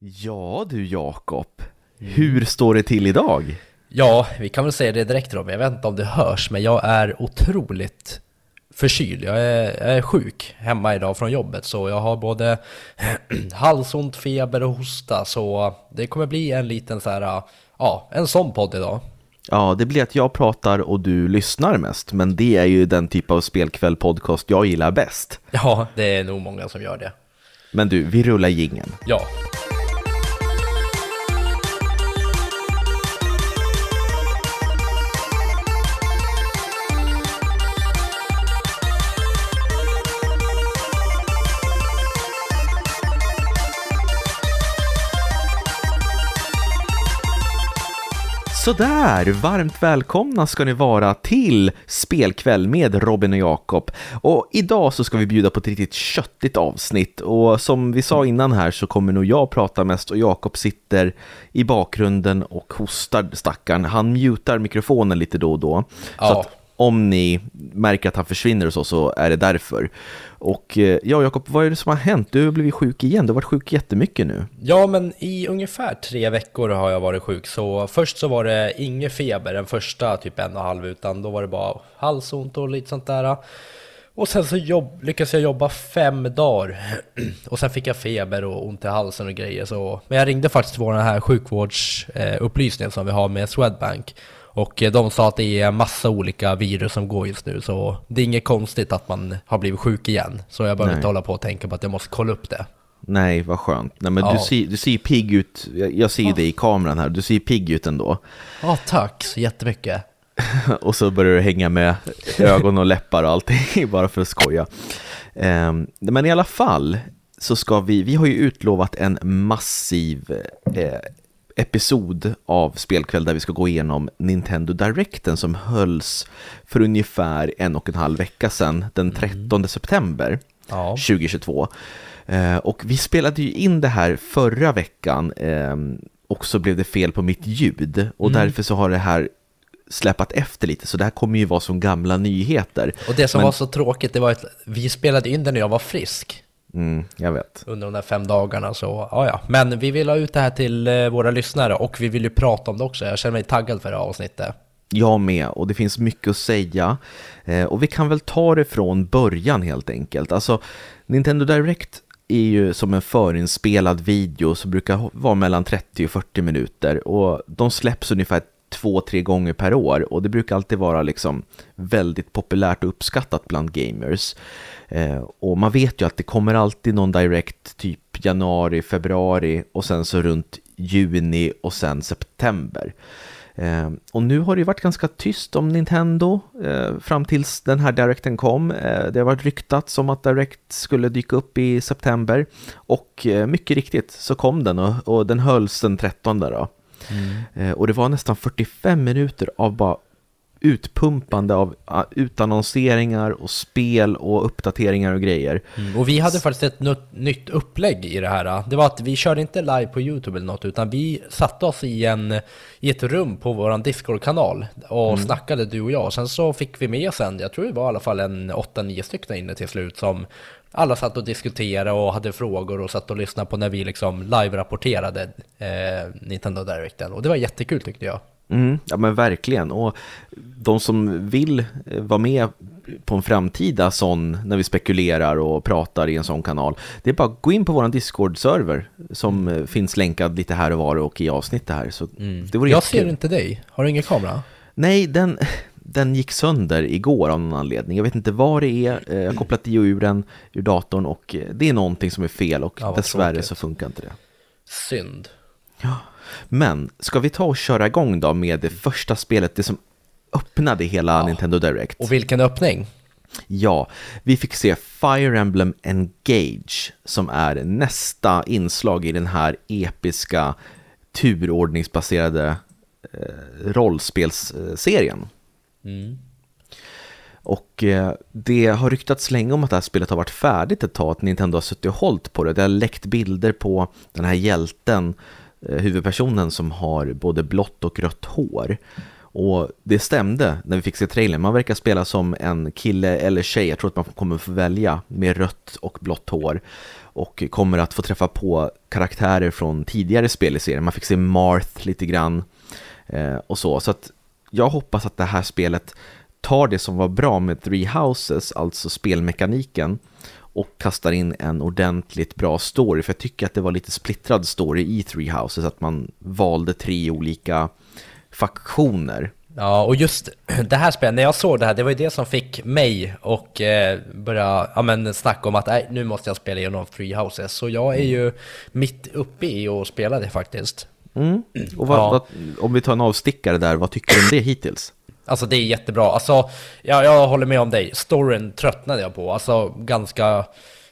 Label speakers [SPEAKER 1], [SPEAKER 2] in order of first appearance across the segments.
[SPEAKER 1] Ja du Jakob, hur står det till idag?
[SPEAKER 2] Ja, vi kan väl säga det direkt Robin. Jag vet inte om det hörs, men jag är otroligt förkyld. Jag är, jag är sjuk hemma idag från jobbet, så jag har både halsont, feber och hosta. Så det kommer bli en liten så här, ja, en sån podd idag.
[SPEAKER 1] Ja, det blir att jag pratar och du lyssnar mest, men det är ju den typ av spelkväll podcast jag gillar bäst.
[SPEAKER 2] Ja, det är nog många som gör det.
[SPEAKER 1] Men du, vi rullar gingen.
[SPEAKER 2] Ja.
[SPEAKER 1] Sådär, varmt välkomna ska ni vara till Spelkväll med Robin och Jakob. Och idag så ska vi bjuda på ett riktigt köttigt avsnitt och som vi sa innan här så kommer nog jag prata mest och Jakob sitter i bakgrunden och hostar stackarn. Han mutar mikrofonen lite då och då.
[SPEAKER 2] Ja.
[SPEAKER 1] Om ni märker att han försvinner och så, så är det därför. Och eh, ja, Jakob, vad är det som har hänt? Du har blivit sjuk igen, du har varit sjuk jättemycket nu.
[SPEAKER 2] Ja, men i ungefär tre veckor har jag varit sjuk. Så först så var det ingen feber den första typ en och en halv, utan då var det bara halsont och lite sånt där. Och sen så jobb, lyckades jag jobba fem dagar och sen fick jag feber och ont i halsen och grejer. Så, men jag ringde faktiskt till vår här sjukvårdsupplysningen som vi har med Swedbank. Och eh, de sa att det är massa olika virus som går just nu, så det är inget konstigt att man har blivit sjuk igen. Så jag behöver inte hålla på och tänka på att jag måste kolla upp det.
[SPEAKER 1] Nej, vad skönt. Nej, men
[SPEAKER 2] Ja.
[SPEAKER 1] du, ser, du ser ju pigg ut, jag, jag ser ju dig i kameran här, du ser ju pigg ut ändå.
[SPEAKER 2] Ja, tack så jättemycket.
[SPEAKER 1] Och så börjar du hänga med ögon och läppar och allting, bara för att skoja. Ehm, men i alla fall, så ska vi, vi har ju utlovat en massiv eh, episod av Spelkväll där vi ska gå igenom Nintendo Directen som hölls för ungefär en och en halv vecka sedan, den 13 september.
[SPEAKER 2] Ja.
[SPEAKER 1] 2022. Eh, och vi spelade ju in det här förra veckan eh, och så blev det fel på mitt ljud och därför så har det här släpat efter lite så det här kommer ju vara som gamla nyheter.
[SPEAKER 2] Och det som
[SPEAKER 1] Men-
[SPEAKER 2] var så tråkigt, det var att vi spelade in det när jag var frisk
[SPEAKER 1] Mm, jag vet.
[SPEAKER 2] under de där fem dagarna, så ja, ja. Men vi vill ha ut det här till eh, våra lyssnare och vi vill ju prata om det också. Jag känner mig taggad för det här avsnittet.
[SPEAKER 1] Jag med och det finns mycket att säga. Eh, och vi kan väl ta det från början helt enkelt. Alltså Nintendo Direct är ju som en förinspelad video som brukar vara mellan 30 och 40 minuter och de släpps ungefär två, tre gånger per år och det brukar alltid vara liksom väldigt populärt och uppskattat bland gamers. Eh, och man vet ju att det kommer alltid någon direkt typ januari, februari och sen så runt juni och sen september. Eh, och nu har det ju varit ganska tyst om Nintendo eh, fram tills den här Directen kom. Eh, det har varit ryktat som att Direct skulle dyka upp i september och eh, mycket riktigt så kom den och, och den hölls den 13 då. Eh, och det var nästan 45 minuter av bara utpumpande av ah, utannonseringar och spel och uppdateringar och grejer.
[SPEAKER 2] Och vi hade faktiskt ett nytt- nytt upplägg i det här. Det var att vi körde inte live på YouTube eller något, utan vi satte oss i, en, i ett rum på vår Discord-kanal och snackade du och jag. Sen så fick vi med sen, jag tror det var i alla fall en 8-9 stycken inne till slut som alla satt och diskuterade och hade frågor och satt och lyssnade på när vi liksom live-rapporterade eh, Nintendo Directen. Och det var jättekul tyckte jag.
[SPEAKER 1] Mm, ja men verkligen. Och de som vill eh, vara med på en framtida sån när vi spekulerar och pratar i en sån kanal. Det är bara att gå in på vår Discord-server som eh, finns länkad lite här och var och i avsnittet här. Så det vore
[SPEAKER 2] Jag ser
[SPEAKER 1] jättekul.
[SPEAKER 2] inte dig. Har du ingen kamera?
[SPEAKER 1] Nej, den, den gick sönder igår av någon anledning. Jag vet inte vad det är. Eh, Jag har kopplat i och ur den ur datorn och eh, det är någonting som är fel och
[SPEAKER 2] Ja,
[SPEAKER 1] dessvärre
[SPEAKER 2] tråkigt.
[SPEAKER 1] så funkar inte det.
[SPEAKER 2] Synd.
[SPEAKER 1] Men ska vi ta och köra igång då med det första spelet, det som öppnade hela Nintendo Direct?
[SPEAKER 2] Och vilken öppning!
[SPEAKER 1] Ja, vi fick se Fire Emblem Engage som är nästa inslag i den här episka turordningsbaserade eh, rollspelsserien. Mm. Och eh, det har ryktats länge om att det här spelet har varit färdigt ett tag, att Nintendo har suttit och hållit på det. Det har läckt bilder på den här hjälten, eh, huvudpersonen som har både blått och rött hår. Och det stämde när vi fick se trailern. Man verkar spela som en kille eller tjej, jag tror att man kommer få välja, med rött och blått hår. och kommer att få träffa på karaktärer från tidigare spel i serien. Man fick se Marth lite grann eh, och så. Så att jag hoppas att det här spelet tar det som var bra med Three Houses, alltså spelmekaniken, och kastar in en ordentligt bra story. För jag tycker att det var lite splittrad story i Three Houses, att man valde tre olika faktioner.
[SPEAKER 2] Ja, och just det här spelet, när jag såg det här, det var ju det som fick mig och eh, börja ja, men, snacka om att nej, nu måste jag spela igenom Three Houses. Så jag är ju mitt uppe i att spela det faktiskt.
[SPEAKER 1] Mm. Och vad,
[SPEAKER 2] Ja.
[SPEAKER 1] vad, om vi tar en avstickare där, vad tycker du om det hittills?
[SPEAKER 2] Alltså det är jättebra. Alltså, ja, jag håller med om dig. Storyn tröttnade jag på. Alltså ganska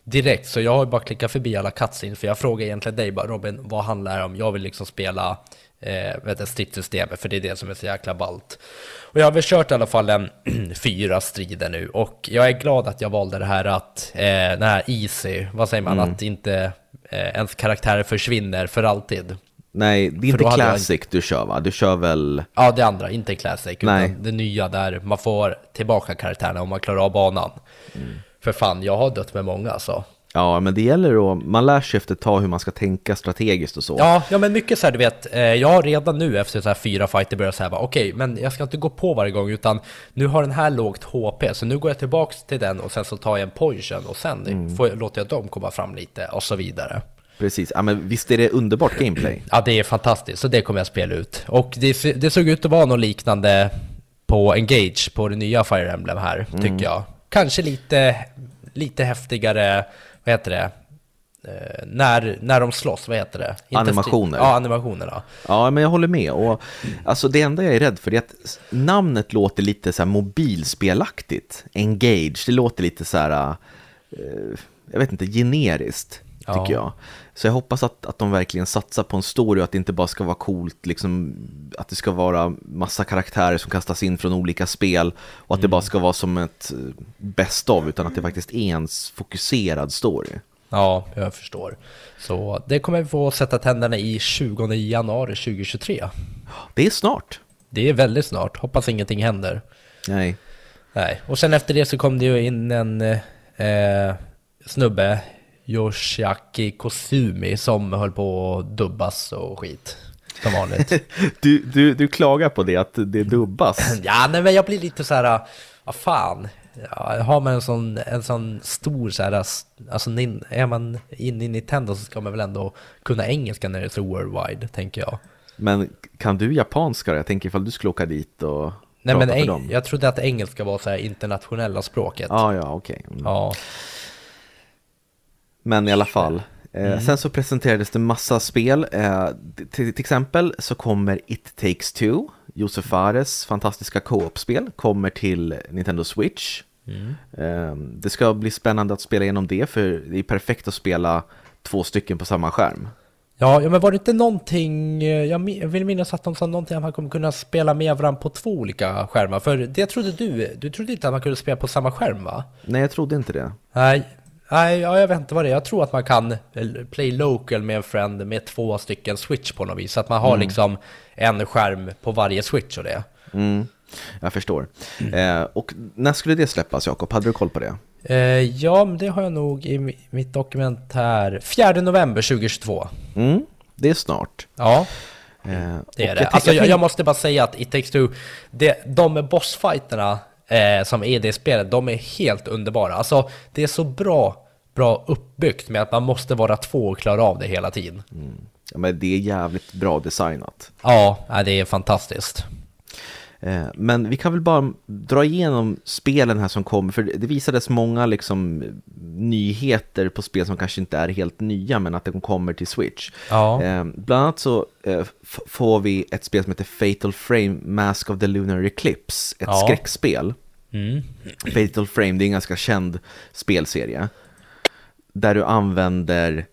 [SPEAKER 2] direkt. Så jag har ju bara klickat förbi alla cutscenes. För jag frågar egentligen dig bara Robin, vad handlar det om? Jag vill liksom spela eh, vet du, stridssystemet. För det är det som är så jäkla ballt. Och jag har väl kört i alla fall en fyra strider nu. Och jag är glad att jag valde det här att, eh, den här easy, vad säger man, att inte eh, ens karaktärer försvinner för alltid.
[SPEAKER 1] Nej, det är
[SPEAKER 2] För
[SPEAKER 1] inte
[SPEAKER 2] hade jag
[SPEAKER 1] Classic du kör va? Du kör väl...
[SPEAKER 2] Ja, det andra, inte Classic,
[SPEAKER 1] Nej.
[SPEAKER 2] utan det nya där man får tillbaka karaktärerna om man klarar av banan.
[SPEAKER 1] Mm.
[SPEAKER 2] För fan, jag har dött med många alltså.
[SPEAKER 1] Ja, men det gäller att... Man lär sig efter ett tag hur man ska tänka strategiskt och så.
[SPEAKER 2] Ja, ja men mycket så här, du vet, eh, jag har redan nu efter så här fyra fighter börjat säga okej, men jag ska inte gå på varje gång utan nu har den här lågt HP, så nu går jag tillbaks till den och sen så tar jag en poison och sen
[SPEAKER 1] Mm.
[SPEAKER 2] får, låter jag dem komma fram lite och så vidare.
[SPEAKER 1] Precis. Ja, men visst är det underbart gameplay?
[SPEAKER 2] Ja, det är fantastiskt, så det kommer jag spela ut. Och det, det såg ut att vara något liknande på Engage, på det nya Fire Emblem här,
[SPEAKER 1] Mm.
[SPEAKER 2] tycker jag. Kanske lite, lite häftigare, vad heter det? Eh, när, när de slåss, vad heter det? Inte
[SPEAKER 1] Animationer.
[SPEAKER 2] Ja, animationerna.
[SPEAKER 1] Ja, men jag håller med. Och, alltså, det enda jag är rädd för är att namnet låter lite så här mobilspelaktigt. Engage, det låter lite så här, eh, jag vet inte, generiskt,
[SPEAKER 2] Ja.
[SPEAKER 1] tycker jag. Så jag hoppas att, att de verkligen satsar på en story och att det inte bara ska vara coolt, liksom, att det ska vara massa karaktärer som kastas in från olika spel och att det bara ska vara som ett eh, best of, utan att det faktiskt är en fokuserad story.
[SPEAKER 2] Ja, jag förstår. Så det kommer vi få sätta tänderna i 20 januari 2023.
[SPEAKER 1] Det är snart.
[SPEAKER 2] Det är väldigt snart, hoppas ingenting händer.
[SPEAKER 1] Nej.
[SPEAKER 2] Nej, och sen efter det så kom det ju in en eh, snubbe, Yoshiaki Kosumi, som höll på att dubbas och skit. Som vanligt.
[SPEAKER 1] Du, du, du klagar på det, att det dubbas.
[SPEAKER 2] ja, nej men jag blir lite så här, vad fan. Ja, har man en sån, en sån stor så här, alltså nin- är man inne i Nintendo så ska man väl ändå kunna engelska när det är så worldwide, tänker jag.
[SPEAKER 1] Men kan du japanska? Jag tänker ifall du skulle åka dit och
[SPEAKER 2] Nej men eng-
[SPEAKER 1] dem.
[SPEAKER 2] jag trodde att engelska var så här internationella språket.
[SPEAKER 1] Ja, ja, okej. Mm.
[SPEAKER 2] Ja.
[SPEAKER 1] Men i alla fall. Eh,
[SPEAKER 2] Mm.
[SPEAKER 1] Sen så presenterades det massa spel. Eh, till, till exempel så kommer It takes two, Josef Fares fantastiska co-op-spel, kommer till Nintendo Switch.
[SPEAKER 2] Mm.
[SPEAKER 1] Eh, det ska bli spännande att spela igenom det, för det är perfekt att spela två stycken på samma skärm.
[SPEAKER 2] Ja, men var det inte någonting, eh, jag vill minnas att de sa någonting att man kommer kunna spela med varandra på två olika skärmar. För det trodde du, du trodde inte att man kunde spela på samma skärm va?
[SPEAKER 1] Nej, jag trodde inte det.
[SPEAKER 2] Nej, nej ja, jag vet inte vad det är. Jag tror att man kan eh, play local med en friend med två stycken switch på något vis. Så att man har liksom en skärm på varje switch och det.
[SPEAKER 1] Mm, jag förstår. Eh, och när skulle det släppas, Jakob? Hade du koll på det?
[SPEAKER 2] Eh, ja, det har jag nog i mi- mitt dokument här. 4 november 2022.
[SPEAKER 1] Mm, det är snart.
[SPEAKER 2] Ja.
[SPEAKER 1] Eh,
[SPEAKER 2] Det är det.
[SPEAKER 1] jag
[SPEAKER 2] alltså, jag, jag måste bara säga att It takes two, det, de bossfighterna eh, som är i det spelet, de är helt underbara. Alltså, det är så bra, bra uppbyggt med att man måste vara två och klara av det hela tiden.
[SPEAKER 1] Ja, men det är jävligt bra designat.
[SPEAKER 2] Ja, det är fantastiskt.
[SPEAKER 1] Eh, Men vi kan väl bara dra igenom spelen här som kommer, för det visades många liksom nyheter på spel som kanske inte är helt nya, men att de kommer till Switch.
[SPEAKER 2] Ja.
[SPEAKER 1] Eh, Bland annat så eh, får vi ett spel som heter Fatal Frame Mask of the Lunar Eclipse, ett
[SPEAKER 2] Ja.
[SPEAKER 1] skräckspel.
[SPEAKER 2] Mm.
[SPEAKER 1] Fatal Frame, det är en ganska känd spelserie. Där du använder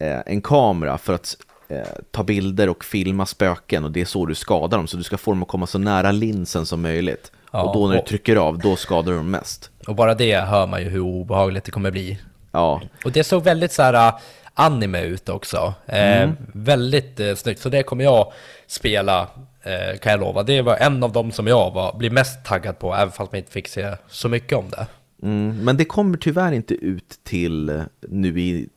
[SPEAKER 1] eh, en kamera för att eh, ta bilder och filma spöken och det är så du skadar dem. Så du ska få dem att komma så nära linsen som möjligt.
[SPEAKER 2] Ja,
[SPEAKER 1] och då när du trycker av, då skadar du dem mest.
[SPEAKER 2] Och bara det hör man ju hur obehagligt det kommer bli.
[SPEAKER 1] Ja,
[SPEAKER 2] Och det såg väldigt så här uh, anime ut också. Eh, Väldigt eh, snyggt, så det kommer jag spela, eh, kan jag lova. Det var en av dem som jag var, blir mest taggad på, även fast man inte fick se så mycket om det.
[SPEAKER 1] mm, men det kommer tyvärr inte ut till nu i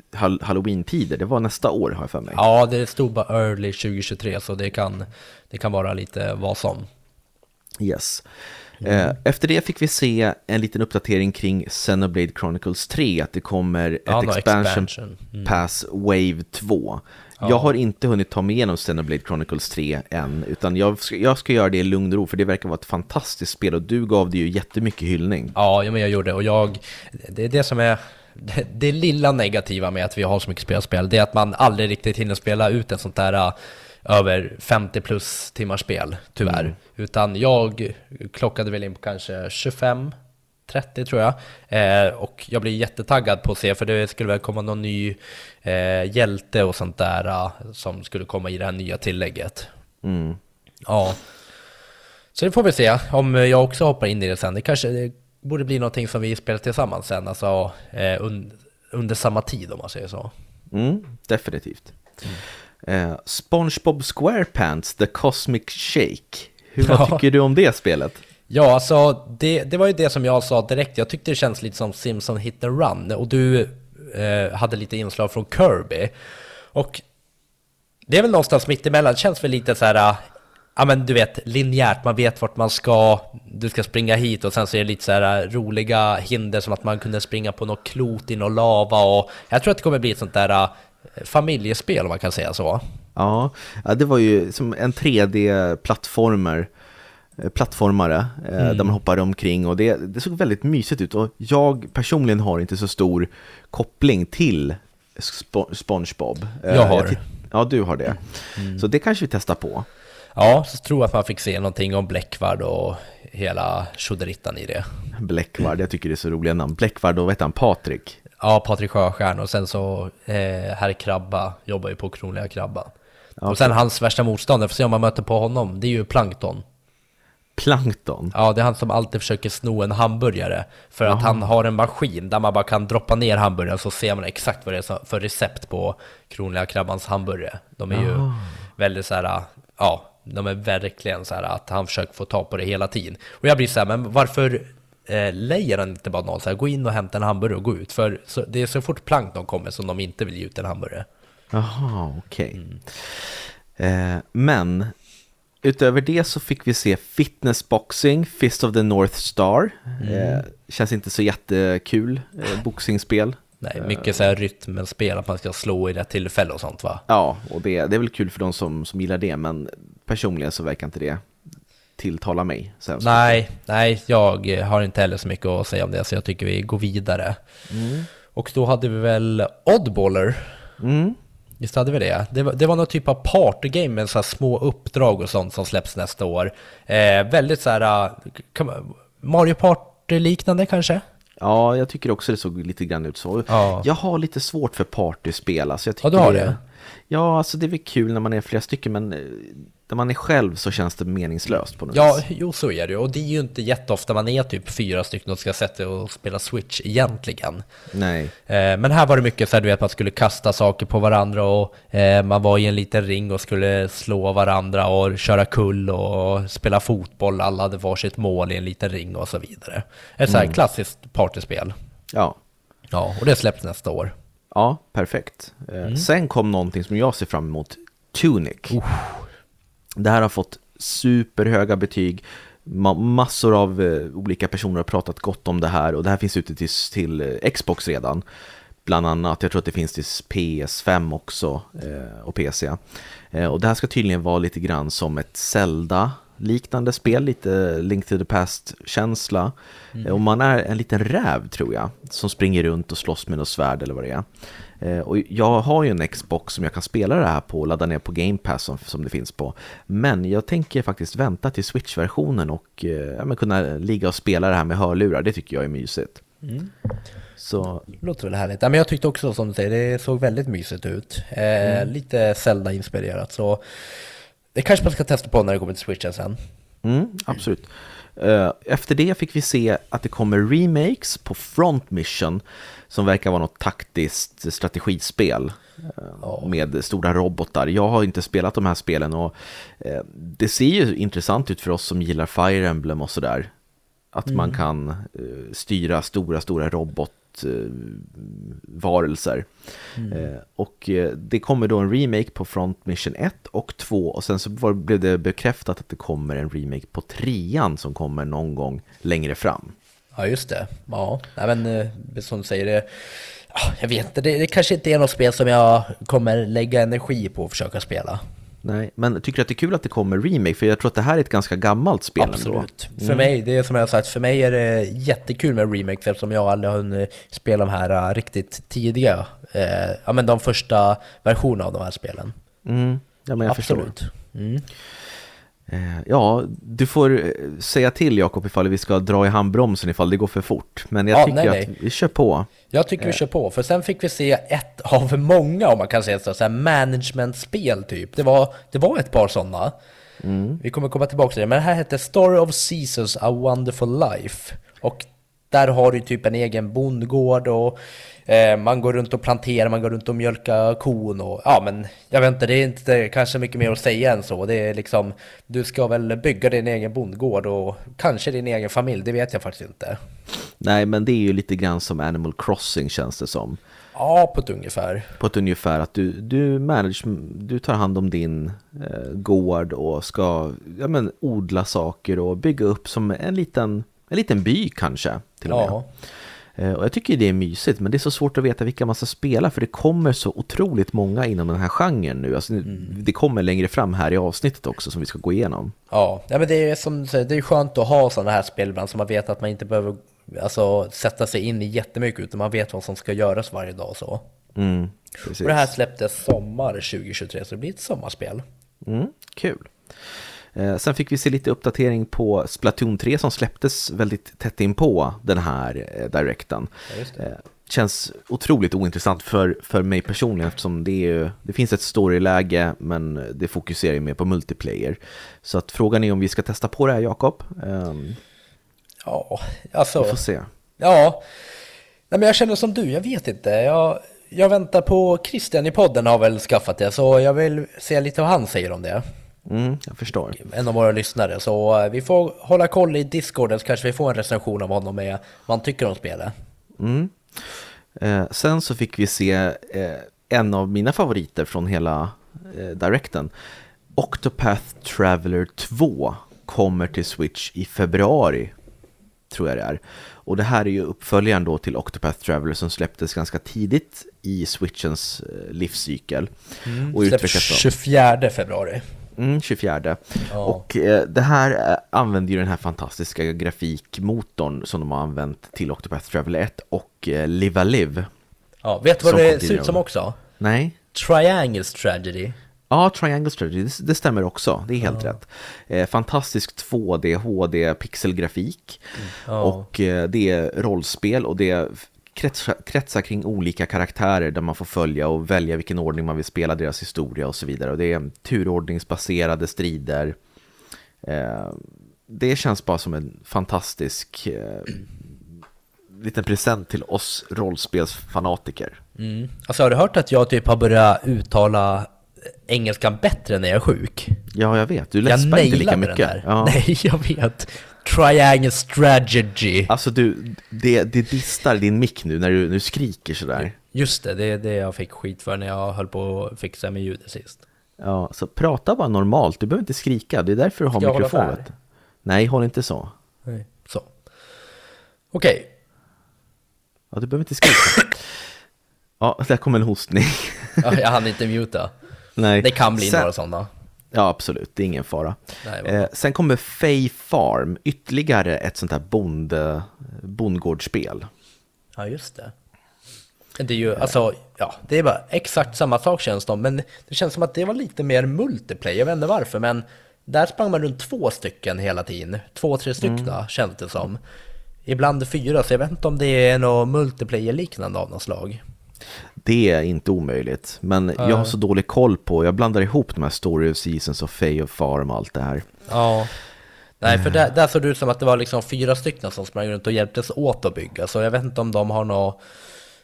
[SPEAKER 1] halloween-tider, det var nästa år har jag för mig.
[SPEAKER 2] Ja, det stod bara early 2023 så det kan, det kan vara lite vad som.
[SPEAKER 1] Yes. Mm. Efter det fick vi se en liten uppdatering kring Xenoblade Chronicles 3, att det kommer ett ja, expansion, expansion. Mm. pass Wave 2. Ja. Jag har inte hunnit ta mig igenom Xenoblade Chronicles 3 än, utan jag ska, jag ska göra det i lugn och ro, för det verkar vara ett fantastiskt spel och du gav det ju jättemycket hyllning.
[SPEAKER 2] Ja, men jag gjorde det och jag, det är det som är det, det lilla negativa med att vi har så mycket spelspel, det är att man aldrig riktigt hinner spela ut ett sånt där över 50 plus timmars spel, tyvärr. Mm. Utan jag klockade väl in på kanske 25 30 tror jag. Eh, och jag blir jättetaggad på att se, för det skulle väl komma någon ny eh, hjälte och sånt där uh, som skulle komma i det här nya tillägget.
[SPEAKER 1] Mm.
[SPEAKER 2] Ja. Så det får vi se om jag också hoppar in i det sen. Det kanske det borde bli någonting som vi spelar tillsammans sen, alltså eh, un under samma tid om man säger så.
[SPEAKER 1] Mm, definitivt. Mm. Eh, SpongeBob SquarePants The Cosmic Shake. Hur ja. tycker du om det spelet?
[SPEAKER 2] Ja, alltså det, det var ju det som jag sa direkt. Jag tyckte det känns lite som Simpson Hit and Run och du eh, hade lite inslag från Kirby. Och det är väl någonstans mittemellan. Det känns väl lite så här, ja men du vet, linjärt. Man vet vart man ska. Du ska springa hit och sen så är det lite så här roliga hinder som att man kunde springa på något klot i någon lava och jag tror att det kommer bli ett sånt där familjespel om man kan säga så.
[SPEAKER 1] Ja, det var ju som en 3D-plattformer eh, plattformare eh, mm. där man hoppar omkring och det, det såg väldigt mysigt ut och jag personligen har inte så stor koppling till SpongeBob.
[SPEAKER 2] Eh, jag har. Jag
[SPEAKER 1] ja, du har det. Mm. Så det kanske vi testar på.
[SPEAKER 2] Ja, så tror jag att man fick se någonting om Bläckvard och hela tjoderittan i det.
[SPEAKER 1] Bläckvard, jag tycker det är så roliga namn. Bläckvard och vad heter han, Patrik?
[SPEAKER 2] Ja, Patrik Sjöstjärn och sen så eh, Herr Krabba jobbar ju på Kronliga Krabban. Okay. Och sen hans värsta motståndare, får se om man möter på honom, det är ju Plankton.
[SPEAKER 1] Plankton?
[SPEAKER 2] Ja, det är han som alltid försöker sno en hamburgare. För Aha. att han har en maskin där man bara kan droppa ner hamburgaren så ser man exakt vad det är för recept på Kronliga Krabbans hamburgare. De är Aha. ju väldigt så här, ja, de är verkligen så här att han försöker få ta på det hela tiden. Och jag blir så här, men varför eh, lejer han inte bara någon så här, gå in och hämta en hamburgare och gå ut. För så, det är så fort plankton kommer som de inte vill ge ut en hamburgare.
[SPEAKER 1] Jaha, okej. Okay. Mm. Eh, men utöver det så fick vi se fitnessboxing, Fist of the North Star. Mm. Eh, känns inte så jättekul, eh, boxingspel.
[SPEAKER 2] Nej, mycket så här rytmspel, att man ska slå i rätt tillfälle och sånt va?
[SPEAKER 1] Ja, och det, det är väl kul för de som, som gillar det, men personligen så verkar inte det tilltalar mig.
[SPEAKER 2] Nej, nej, jag har inte heller så mycket att säga om det, så jag tycker vi går vidare. Mm. Och då hade vi väl Oddballer.
[SPEAKER 1] Mm.
[SPEAKER 2] Visst hade vi det? Det var, det var någon typ av partygame med så små uppdrag och sånt som släpps nästa år. Eh, väldigt så här, man, Mario Party-liknande kanske?
[SPEAKER 1] Ja, jag tycker också det såg lite grann ut så. Ja. Jag har lite svårt för partyspel. Alltså jag tycker
[SPEAKER 2] ja, du har det?
[SPEAKER 1] Ja, alltså det är väl kul när man är flera stycken, men eh, när man är själv så känns det meningslöst på något
[SPEAKER 2] ja,
[SPEAKER 1] vis.
[SPEAKER 2] Ja, jo så är det Och det är ju inte jätteofta man är typ fyra stycken och ska sätta och spela Switch egentligen.
[SPEAKER 1] Nej.
[SPEAKER 2] Eh, men här var det mycket så här, du vet, man skulle kasta saker på varandra och eh, man var i en liten ring och skulle slå varandra och köra kull och spela fotboll. Alla hade varsitt mål i en liten ring och så vidare. Ett så här mm. klassiskt partyspel.
[SPEAKER 1] Ja.
[SPEAKER 2] Ja, och det släpps nästa år.
[SPEAKER 1] Ja, perfekt. Eh, mm. Sen kom någonting som jag ser fram emot, Tunic. Uh. Det här har fått superhöga betyg. Massor av eh, olika personer har pratat gott om det här och det här finns ute till, till Xbox redan. Bland annat, jag tror att det finns till PS5 också eh, och PC. och det här ska tydligen vara lite grann som ett Zelda liknande spel, lite Link to the Past-känsla. Mm. Och man är en liten räv tror jag, som springer runt och slåss med något svärd eller vad det är. Eh, och jag har ju en Xbox som jag kan spela det här på och ladda ner på Game Pass som, som det finns på. Men jag tänker faktiskt vänta till Switch-versionen och eh, ja, kunna ligga och spela det här med hörlurar, det tycker jag är mysigt.
[SPEAKER 2] Mm. Så... Låter väl härligt. Ja, men jag tyckte också som du säger, det såg väldigt mysigt ut. Eh, mm. Lite Zelda-inspirerat. Så det kanske man ska testa på när det kommer till switchen sen.
[SPEAKER 1] Mm, absolut. Eh, efter det fick vi se att det kommer remakes på Front Mission som verkar vara något taktiskt strategispel oh. med stora robotar. Jag har inte spelat de här spelen och eh, det ser ju intressant ut för oss som gillar Fire Emblem och sådär. Att mm. man kan styra stora, stora robot robotvarelser. Mm. Och det kommer då en remake på Front Mission 1 och 2 och sen så blev det bekräftat att det kommer en remake på 3 som kommer någon gång längre fram.
[SPEAKER 2] Ja, just det. Ja, men som du säger, det, jag vet inte, det, det kanske inte är något spel som jag kommer lägga energi på att försöka spela.
[SPEAKER 1] Nej, men tycker du att det är kul att det kommer remake? För jag tror att det här är ett ganska gammalt spel
[SPEAKER 2] Absolut. Mm. För mig, det är som jag har sagt, för mig är det jättekul med remake eftersom jag aldrig har hunnit spela de här uh, riktigt tidiga, uh, ja men de första versionerna av de här spelen.
[SPEAKER 1] Mm. Ja, men jag Absolut. förstår. Mm. Eh, ja, du får eh, säga till Jakob ifall vi ska dra i handbromsen ifall det går för fort. Men jag ja, tycker nej, nej. att vi kör på.
[SPEAKER 2] Jag tycker vi eh. kör på, för sen fick vi se ett av många, om man kan säga så, så här management-spel typ. Det var, det var ett par sådana. Mm. Vi kommer komma tillbaka till det, men det här hette Story of Caesars A Wonderful Life. Och där har du typ en egen bondgård och eh, man går runt och planterar, man går runt och mjölkar kon och ja men jag vet inte, det är inte kanske mycket mer att säga än så. Det är liksom, du ska väl bygga din egen bondgård och kanske din egen familj, det vet jag faktiskt inte.
[SPEAKER 1] Nej men det är ju lite grann som Animal Crossing känns det som.
[SPEAKER 2] Ja, på ett ungefär.
[SPEAKER 1] På ett ungefär, att du, du, manage, du tar hand om din eh, gård och ska ja, men, odla saker och bygga upp som en liten, en liten by kanske. Till och med. Ja. Eh, och jag tycker det är mysigt, men det är så svårt att veta vilka man ska spela för det kommer så otroligt många inom den här genren nu. Alltså, mm. Det kommer längre fram här i avsnittet också som vi ska gå igenom.
[SPEAKER 2] Ja, ja men det är, som, det är skönt att ha sådana här spel ibland så man vet att man inte behöver alltså, sätta sig in i jättemycket utan man vet vad som ska göras varje dag. Så.
[SPEAKER 1] Mm,
[SPEAKER 2] och det här släpptes sommar 2023 så det blir ett sommarspel.
[SPEAKER 1] Mm, kul. Eh, sen fick vi se lite uppdatering på Splatoon 3 som släpptes väldigt tätt in på den här eh, directen. Ja. Eh, känns otroligt ointressant för, för mig personligen eftersom det, är, det finns ett storyläge men det fokuserar ju mer på multiplayer. Så att frågan är om vi ska testa på det här Jakob. Um,
[SPEAKER 2] ja, alltså.
[SPEAKER 1] Vi får se.
[SPEAKER 2] Ja, Nej, men jag känner som du, jag vet inte. Jag, jag väntar på Christian i podden har väl skaffat det så jag vill se lite vad han säger om det.
[SPEAKER 1] Mm, jag förstår.
[SPEAKER 2] En av våra lyssnare. Så eh, vi får hålla koll i Discorden så kanske vi får en recension av honom med vad han tycker om spelet.
[SPEAKER 1] Mm. Eh, sen så fick vi se eh, en av mina favoriter från hela eh, Directen. Octopath Traveler 2 kommer till Switch i februari, tror jag det är. Och det här är ju uppföljaren då till Octopath Traveler som släpptes ganska tidigt i Switchens eh, livscykel.
[SPEAKER 2] Mm, och släpps 24 februari.
[SPEAKER 1] Mm, 24. Ja. Och eh, det här eh, använder ju den här fantastiska grafikmotorn som de har använt till Octopath Traveler 1 och eh, Live Live.
[SPEAKER 2] Ja, vet du vad det ser ut som också?
[SPEAKER 1] Nej.
[SPEAKER 2] Triangles Tragedy.
[SPEAKER 1] Ja, Triangle Strategy, det, stämmer också. Det är helt ja. rätt. Eh, fantastisk 2D, HD, pixelgrafik. Mm. Ja. Och eh, det är rollspel och det kretsar, kretsar kring olika karaktärer där man får följa och välja vilken ordning man vill spela deras historia och så vidare. Och det är turordningsbaserade strider. Eh, det känns bara som en fantastisk eh, liten present till oss rollspelsfanatiker.
[SPEAKER 2] Mm. Alltså har du hört att jag typ har börjat uttala engelskan bättre när jag är sjuk?
[SPEAKER 1] Ja, jag vet. Du läspar inte lika mycket.
[SPEAKER 2] Ja. Nej, jag vet. Triangle strategy.
[SPEAKER 1] Alltså du, det, det distar din mick nu när du, när du skriker sådär.
[SPEAKER 2] Just det, det är det jag fick skit för när jag höll på att fixa med ljudet sist.
[SPEAKER 1] Ja, så prata bara normalt, du behöver inte skrika, det är därför du har Ska mikrofon. Nej, håll inte så.
[SPEAKER 2] Nej, så. Okej. Okay.
[SPEAKER 1] Ja, du behöver inte skrika. ja, där kom en hostning.
[SPEAKER 2] ja, jag hann inte muta. Nej. Det kan bli Sen... några sådana.
[SPEAKER 1] Ja, absolut. Det är ingen fara. Nej, eh, sen kommer Fay Farm, ytterligare ett sånt här bonde, bondgårdsspel.
[SPEAKER 2] Ja, just det. Det är ju, alltså, ja, det är bara exakt samma sak känns det men det känns som att det var lite mer multiplayer, jag vet inte varför, men där sprang man runt två stycken hela tiden. Två, tre stycken mm. känns det som. Ibland fyra, så jag vet inte om det är något multiplayer-liknande av något slag.
[SPEAKER 1] Det är inte omöjligt, men uh. jag har så dålig koll på, jag blandar ihop de här Story of Seasons och Fay of Farm och allt det här.
[SPEAKER 2] Ja. Nej, för där, där såg det ut som att det var liksom fyra stycken som sprang runt och hjälptes åt att bygga, så jag vet inte om de har något,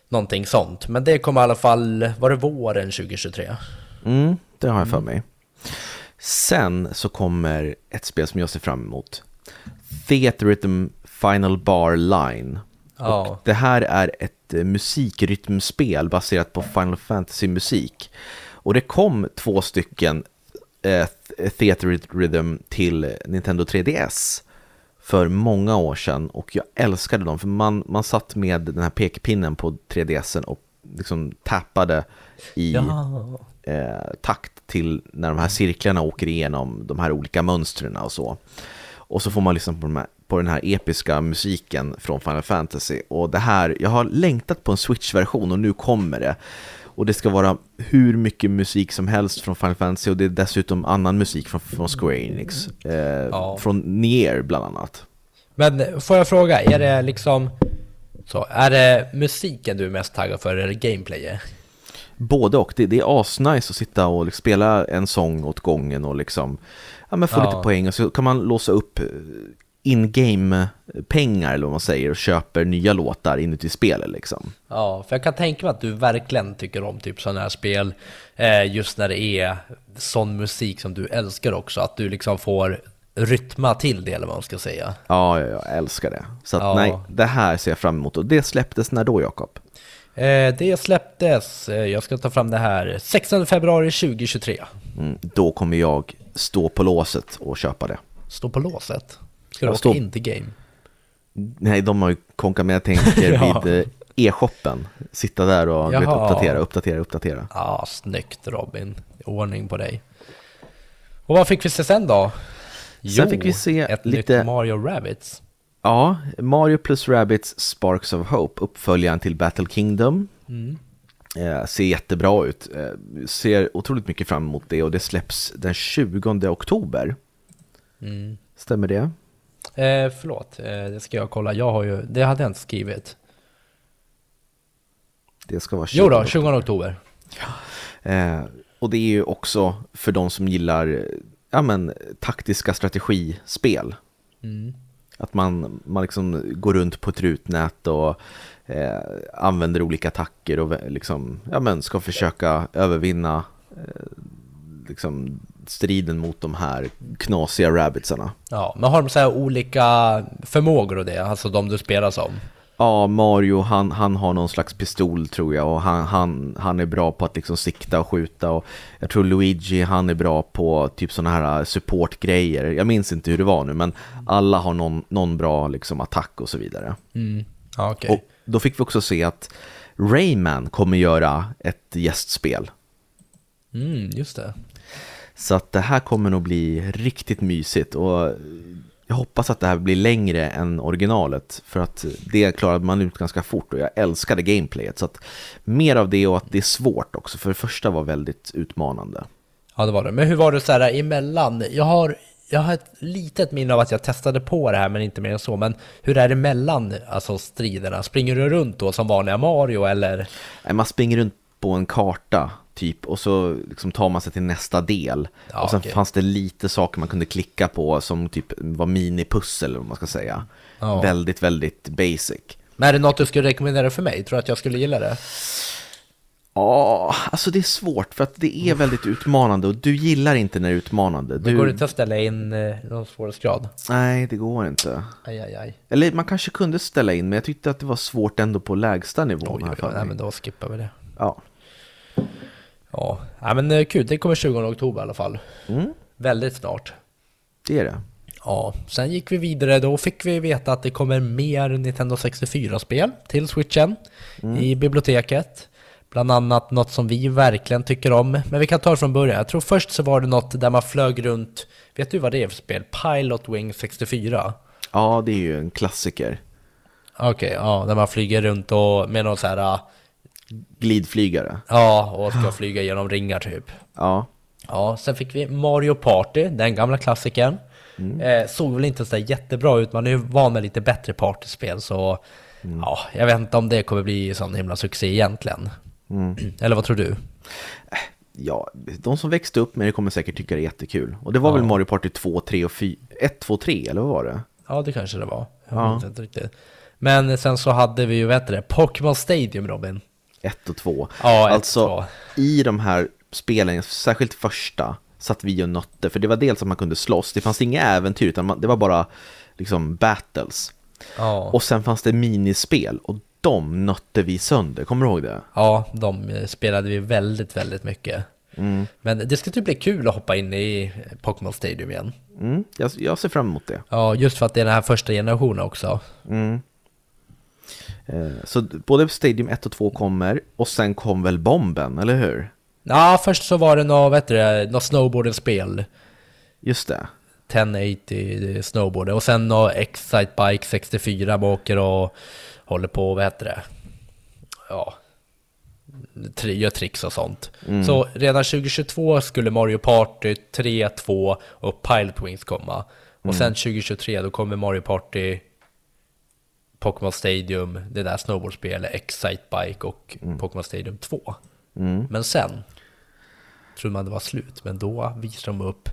[SPEAKER 2] någonting sånt. Men det kommer i alla fall, var det våren 2023?
[SPEAKER 1] Mm, det har jag för mm. mig. Sen så kommer ett spel som jag ser fram emot. Theater Rhythm Final Bar Line. Ja. Och det här är ett eh, musikrytmspel baserat på Final Fantasy-musik. Och det kom två stycken eh, Theater Rhythm till Nintendo 3DS för många år sedan och jag älskade dem för man, man satt med den här pekpinnen på 3DSen och liksom tappade i
[SPEAKER 2] Ja.
[SPEAKER 1] eh, takt till när de här cirklarna åker igenom de här olika mönstren och så. Och så får man lyssna på, de här, på den här episka musiken från Final Fantasy. Och det här, jag har längtat på en Switch-version och nu kommer det. Och det ska vara hur mycket musik som helst från Final Fantasy och det är dessutom annan musik från, från Square Enix. Eh,
[SPEAKER 2] Ja.
[SPEAKER 1] Från Nier bland annat.
[SPEAKER 2] Men får jag fråga, är det liksom så, är det musiken du är mest taggad för eller gameplayet?
[SPEAKER 1] Både och, det, det är asnice att sitta och liksom spela en sång åt gången och liksom ja, men få
[SPEAKER 2] Ja.
[SPEAKER 1] lite poäng och så kan man låsa upp eh, in-game pengar eller vad man säger och köper nya låtar inuti spelet liksom.
[SPEAKER 2] Ja, för jag kan tänka mig att du verkligen tycker om typ sådana här spel eh, just när det är sån musik som du älskar också, att du liksom får rytma till det eller vad man ska säga.
[SPEAKER 1] Ja, ja, jag älskar det. Så att,
[SPEAKER 2] Ja.
[SPEAKER 1] nej, det här ser jag fram emot och det släpptes när då Jakob?
[SPEAKER 2] Eh, det släpptes, eh, jag ska ta fram det här, 16 februari 2023.
[SPEAKER 1] Mm, då kommer jag stå på låset och köpa det.
[SPEAKER 2] Står på låset. Ska åka
[SPEAKER 1] stå-
[SPEAKER 2] till game?
[SPEAKER 1] Nej, de har ju konkat med, jag tänker
[SPEAKER 2] Ja.
[SPEAKER 1] vid eh, e-shoppen. Sitta där och vet, uppdatera, uppdatera, uppdatera.
[SPEAKER 2] Ja, snyggt Robin. Ordning på dig. Och vad fick vi se sen då?
[SPEAKER 1] Sen fick vi se
[SPEAKER 2] ett
[SPEAKER 1] lite-
[SPEAKER 2] nytt Mario Rabbids.
[SPEAKER 1] Ja, Mario plus Rabbids Sparks of Hope, uppföljaren till Battle Kingdom.
[SPEAKER 2] Mm.
[SPEAKER 1] Eh, ser jättebra ut. Eh, ser otroligt mycket fram emot det och det släpps den 20 oktober.
[SPEAKER 2] Mm.
[SPEAKER 1] Stämmer det?
[SPEAKER 2] Eh, förlåt, eh, det ska jag kolla. Jag har ju, det hade jag inte skrivit.
[SPEAKER 1] Det ska vara 20
[SPEAKER 2] Jo då, 20 oktober.
[SPEAKER 1] Eh, och det är ju också för de som gillar ja, men, taktiska strategispel.
[SPEAKER 2] Mm.
[SPEAKER 1] Att man, man liksom går runt på ett rutnät och eh, använder olika attacker och liksom, ja, men ska försöka övervinna eh, liksom, striden mot de här knasiga rabbitsarna.
[SPEAKER 2] Ja, men har de så här olika förmågor och det? Alltså de du spelar som?
[SPEAKER 1] Ja, Mario han, han har någon slags pistol tror jag och han, han, han är bra på att liksom sikta och skjuta och jag tror Luigi han är bra på typ sådana här supportgrejer. Jag minns inte hur det var nu men alla har någon, någon bra liksom attack och så vidare.
[SPEAKER 2] Mm. Ja, okej.
[SPEAKER 1] Och då fick vi också se att Rayman kommer göra ett gästspel.
[SPEAKER 2] Mm, just det.
[SPEAKER 1] Så att det här kommer nog bli riktigt mysigt och jag hoppas att det här blir längre än originalet för att det klarade man ut ganska fort och jag älskade gameplayet. Så att mer av det och att det är svårt också för det första var väldigt utmanande.
[SPEAKER 2] Ja, det var det. Men hur var det så här emellan? Jag har, jag har ett litet minne av att jag testade på det här, men inte mer än så. Men hur är det mellan alltså, striderna? Springer du runt då som vanliga Mario eller?
[SPEAKER 1] Nej, Man springer runt på en karta typ och så liksom tar man sig till nästa del.
[SPEAKER 2] Ja,
[SPEAKER 1] och sen
[SPEAKER 2] okej.
[SPEAKER 1] fanns det lite saker man kunde klicka på som typ var minipussel vad man ska säga.
[SPEAKER 2] Ja.
[SPEAKER 1] Väldigt, väldigt basic.
[SPEAKER 2] Men är det något du skulle rekommendera för mig? Tror du att jag skulle gilla det?
[SPEAKER 1] Ja, alltså det är svårt för att det är väldigt utmanande och du gillar inte när det är utmanande.
[SPEAKER 2] Men
[SPEAKER 1] Du...
[SPEAKER 2] går det inte att ställa in eh, någon svårighetsgrad?
[SPEAKER 1] Nej, det går inte.
[SPEAKER 2] Aj, aj, aj.
[SPEAKER 1] Eller man kanske kunde ställa in, men jag tyckte att det var svårt ändå på lägsta nivån.
[SPEAKER 2] Oj,
[SPEAKER 1] här
[SPEAKER 2] oj, oj. Nej, men då skippar vi det.
[SPEAKER 1] Ja.
[SPEAKER 2] Ja, Nej, men eh, kul. Det kommer 20 oktober i alla fall.
[SPEAKER 1] Mm,
[SPEAKER 2] Väldigt snart.
[SPEAKER 1] det är det.
[SPEAKER 2] Ja, sen gick vi vidare. Då fick vi veta att det kommer mer Nintendo 64-spel till Switchen i biblioteket. Bland annat något som vi verkligen tycker om. Men vi kan ta det från början. Jag tror först så var det något där man flög runt. Vet du vad det är för spel? Pilot Wing 64.
[SPEAKER 1] Ja, det är ju en klassiker.
[SPEAKER 2] Okej, ja, där man flyger runt och med någon så här, äh,
[SPEAKER 1] Glidflygare.
[SPEAKER 2] ja, och ska flyga genom ringar typ.
[SPEAKER 1] Ja,
[SPEAKER 2] Ja, sen fick vi Mario Party, den gamla klassikern. Eh, såg väl inte så där jättebra ut, man är ju van med lite bättre partyspel så ja, jag vet inte om det kommer bli sån himla succé egentligen. Eller vad tror du?
[SPEAKER 1] ja, de som växte upp med det kommer säkert tycka det är jättekul. Och det var väl Mario Party 2, 3 och 4, 1, 2, 3 eller vad var det?
[SPEAKER 2] Ja, det kanske det var. Jag
[SPEAKER 1] Ja.
[SPEAKER 2] inte riktigt. Men sen så hade vi ju, vad heter det, Pokémon Stadium Robin.
[SPEAKER 1] 1 och 2.
[SPEAKER 2] Ja, ett
[SPEAKER 1] alltså,
[SPEAKER 2] och två.
[SPEAKER 1] i de här spelen, särskilt första, satt vi och nötte. För det var dels att man kunde slåss, det fanns inga äventyr, utan man, det var bara liksom battles.
[SPEAKER 2] Ja,
[SPEAKER 1] Och sen fanns det minispel och de nötte vi sönder, kommer du ihåg det?
[SPEAKER 2] Ja, de eh, spelade vi väldigt, väldigt mycket.
[SPEAKER 1] Mm.
[SPEAKER 2] Men det ska typ bli kul att hoppa in i Pokémon Stadium igen.
[SPEAKER 1] Mm, jag, jag ser fram emot det.
[SPEAKER 2] Ja, just för att det är den här första generationen också.
[SPEAKER 1] Mm. Eh, så både Stadium 1 och 2 kommer, och sen kom väl bomben, eller hur?
[SPEAKER 2] Ja, först så var det något, vet du något snowboardspel.
[SPEAKER 1] Just det.
[SPEAKER 2] 1080 snowboard och sen något Excite Bike 64 man åker och håller på, vad heter det? Ja, tri- gör tricks och sånt. Så redan 2022 skulle Mario Party 3, 2 och Pilot Wings komma. Och sen 2023 då kommer Mario Party Pokémon Stadium, det där snowboardspelet, Excite Bike och Pokémon Stadium 2. Men sen trodde man det var slut, men då visade de upp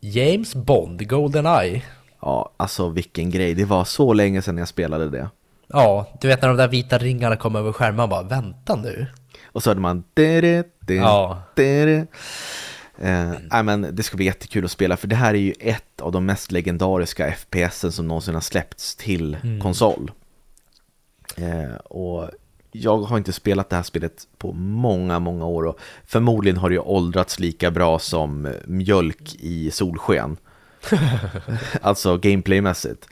[SPEAKER 2] James Bond, Goldeneye.
[SPEAKER 1] Ja, alltså vilken grej. Det var så länge sedan jag spelade det.
[SPEAKER 2] Ja, du vet när de där vita ringarna kom över skärmen, man bara vänta nu.
[SPEAKER 1] Och så hörde man... dere, dere,
[SPEAKER 2] Ja.
[SPEAKER 1] dere. Eh, nej, men det ska bli jättekul att spela för det här är ju ett av de mest legendariska FPSen som någonsin har släppts till konsol. Eh, och jag har inte spelat det här spelet på många, många år och förmodligen har det ju åldrats lika bra som mjölk i solsken. alltså gameplaymässigt.